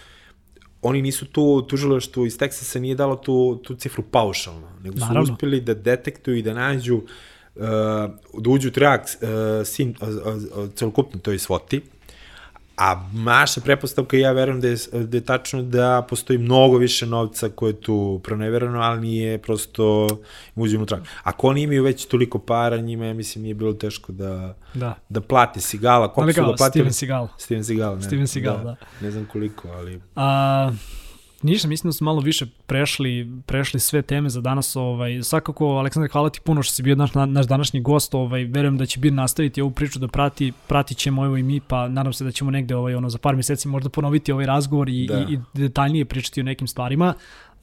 oni nisu tu tužilaštvo iz Teksasa nije dalo tu, tu cifru paušalno, nego su Naravno. uspeli da detektuju i da nađu uh, da uđu trag uh, sin, uh, uh, celokupno toj svoti, A naša prepostavka, ja verujem da je, da je tačno da postoji mnogo više novca koje je tu proneverano, ali nije prosto uđemo u trag. Ako oni imaju već toliko para, njima, ja mislim, nije bilo teško da, da. da plati Sigala. Koliko su ga platili? Steven Seagal. Steven Seagal, ne. Steven Seagal, da. da. Ne znam koliko, ali... A, Ništa, mislim da smo malo više prešli, prešli sve teme za danas. Ovaj, svakako, Aleksandar, hvala ti puno što si bio naš, naš današnji gost. Ovaj, verujem da će Bir nastaviti ovu priču da prati, pratit ćemo evo i mi, pa nadam se da ćemo negde ovaj, ono, za par meseci možda ponoviti ovaj razgovor i, da. i, i detaljnije pričati o nekim stvarima.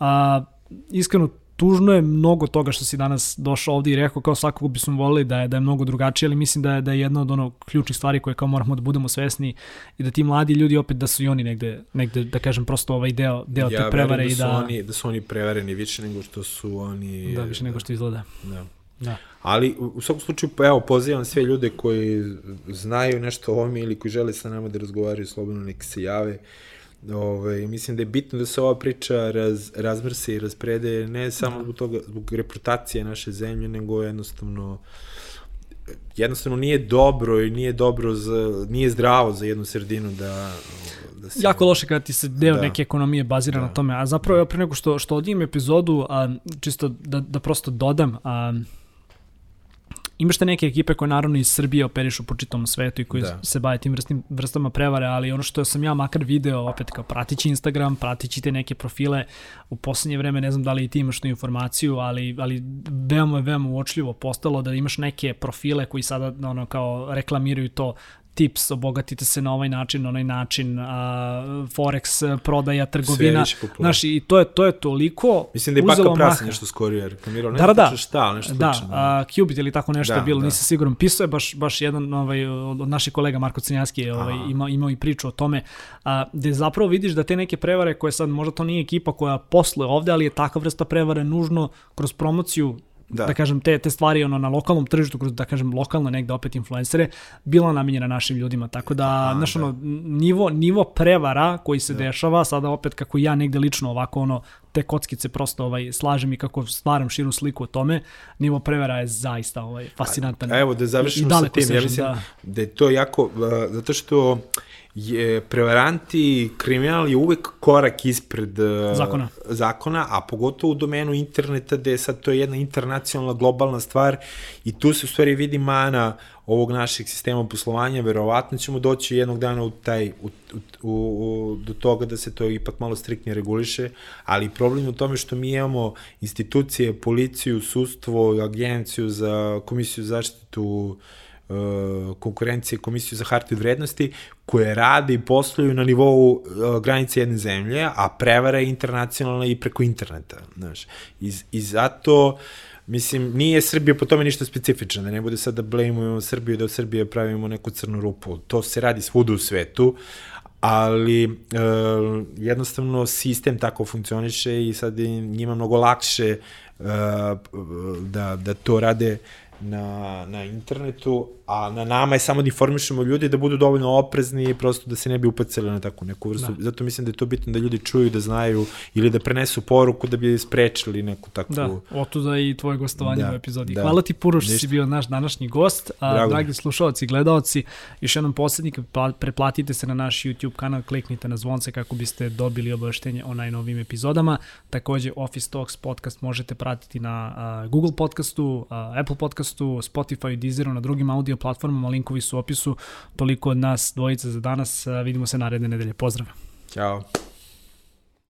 A, iskreno, tužno je mnogo toga što si danas došao ovde i rekao kao svakako bismo volili da je, da je mnogo drugačije, ali mislim da je, da je jedna od ono ključnih stvari koje kao moramo da budemo svesni i da ti mladi ljudi opet da su i oni negde, negde da kažem prosto ovaj deo, deo ja te prevare da i da... Oni, da su oni prevareni više nego što su oni... Da, više nego što izgleda. Da. Da. Ali u, svakom slučaju, pa evo, pozivam sve ljude koji znaju nešto o ovome ili koji žele sa nama da razgovaraju slobodno, nek se jave. Ove, mislim da je bitno da se ova priča raz, razmrse i rasprede ne samo da. zbog toga, zbog reputacije naše zemlje, nego jednostavno jednostavno nije dobro i nije dobro za, nije zdravo za jednu sredinu da, da se... Jako loše kada ti se deo da. neke ekonomije bazira da. na tome, a zapravo pre nego što, što odijem epizodu, a, čisto da, da prosto dodam, a, imaš te neke ekipe koje naravno iz Srbije operišu po čitom svetu i koji da. se bave tim vrstnim, vrstama prevare, ali ono što sam ja makar video, opet kao pratići Instagram, pratići te neke profile, u poslednje vreme ne znam da li i ti imaš tu informaciju, ali, ali veoma, veoma uočljivo postalo da imaš neke profile koji sada ono, kao reklamiraju to tips, obogatite se na ovaj način, na onaj način, a, forex, prodaja, trgovina. Znaš, i to je, to je toliko Mislim da je Baka Prasa nešto skorio reklamirao, ne da, da, da, šta, nešto da, slično. Da, Qubit ili tako nešto da, je bilo, da. nisam siguran. Pisao je baš, baš jedan ovaj, od naših kolega, Marko Crnjanski, je ovaj, ima, imao i priču o tome, a, gde zapravo vidiš da te neke prevare koje sad, možda to nije ekipa koja posluje ovde, ali je takva vrsta prevare nužno kroz promociju da. da kažem, te, te stvari ono, na lokalnom tržištu, kroz, da kažem, lokalne negde opet influencere, bila namenjena našim ljudima. Tako da, znaš, da. ono, nivo, nivo prevara koji se da. dešava, sada opet kako ja negde lično ovako, ono, te kockice prosto ovaj, slažem i kako stvaram širu sliku o tome, nivo prevara je zaista ovaj, fascinantan. A, evo da završimo sa tim, ja mislim da. da je to jako, uh, zato što je prevaranti, kriminal je uvek korak ispred uh, zakona. zakona, a pogotovo u domenu interneta gde je sad to je jedna internacionalna globalna stvar i tu se u stvari vidi mana ovog našeg sistema poslovanja, verovatno ćemo doći jednog dana u taj, u, u, u, do toga da se to ipak malo striktnije reguliše, ali problem je u tome što mi imamo institucije, policiju, sustvo, agenciju za komisiju zaštitu Uh, konkurencije Komisiju za hartije vrednosti koje rade i posluju na nivou uh, granice jedne zemlje, a prevara je internacionalna i preko interneta. Znaš. I, I zato Mislim, nije Srbija po tome ništa specifična, da ne bude sad da blameujemo Srbiju, da u Srbiji pravimo neku crnu rupu. To se radi svuda u svetu, ali e, jednostavno sistem tako funkcioniše i sad njima mnogo lakše e, da, da to rade na, na internetu, a na nama je samo da informišemo ljudi da budu dovoljno oprezni i prosto da se ne bi upacili na takvu neku vrstu. Da. Zato mislim da je to bitno da ljudi čuju, da znaju ili da prenesu poruku da bi sprečili neku takvu... Da, otuda i tvoje gostovanje da, u epizodi. Da. Hvala ti puno što si bio naš današnji gost. A, Drago. dragi slušalci i gledalci, još jednom poslednik, preplatite se na naš YouTube kanal, kliknite na zvonce kako biste dobili obaveštenje o najnovim epizodama. Takođe, Office Talks podcast možete pratiti na a, Google podcastu, a, Apple podcastu, Spotify, Deezeru, na drugim audio audio platformama, linkovi su u opisu. Toliko od nas dvojica za danas, vidimo se naredne nedelje. Pozdrav! Ćao!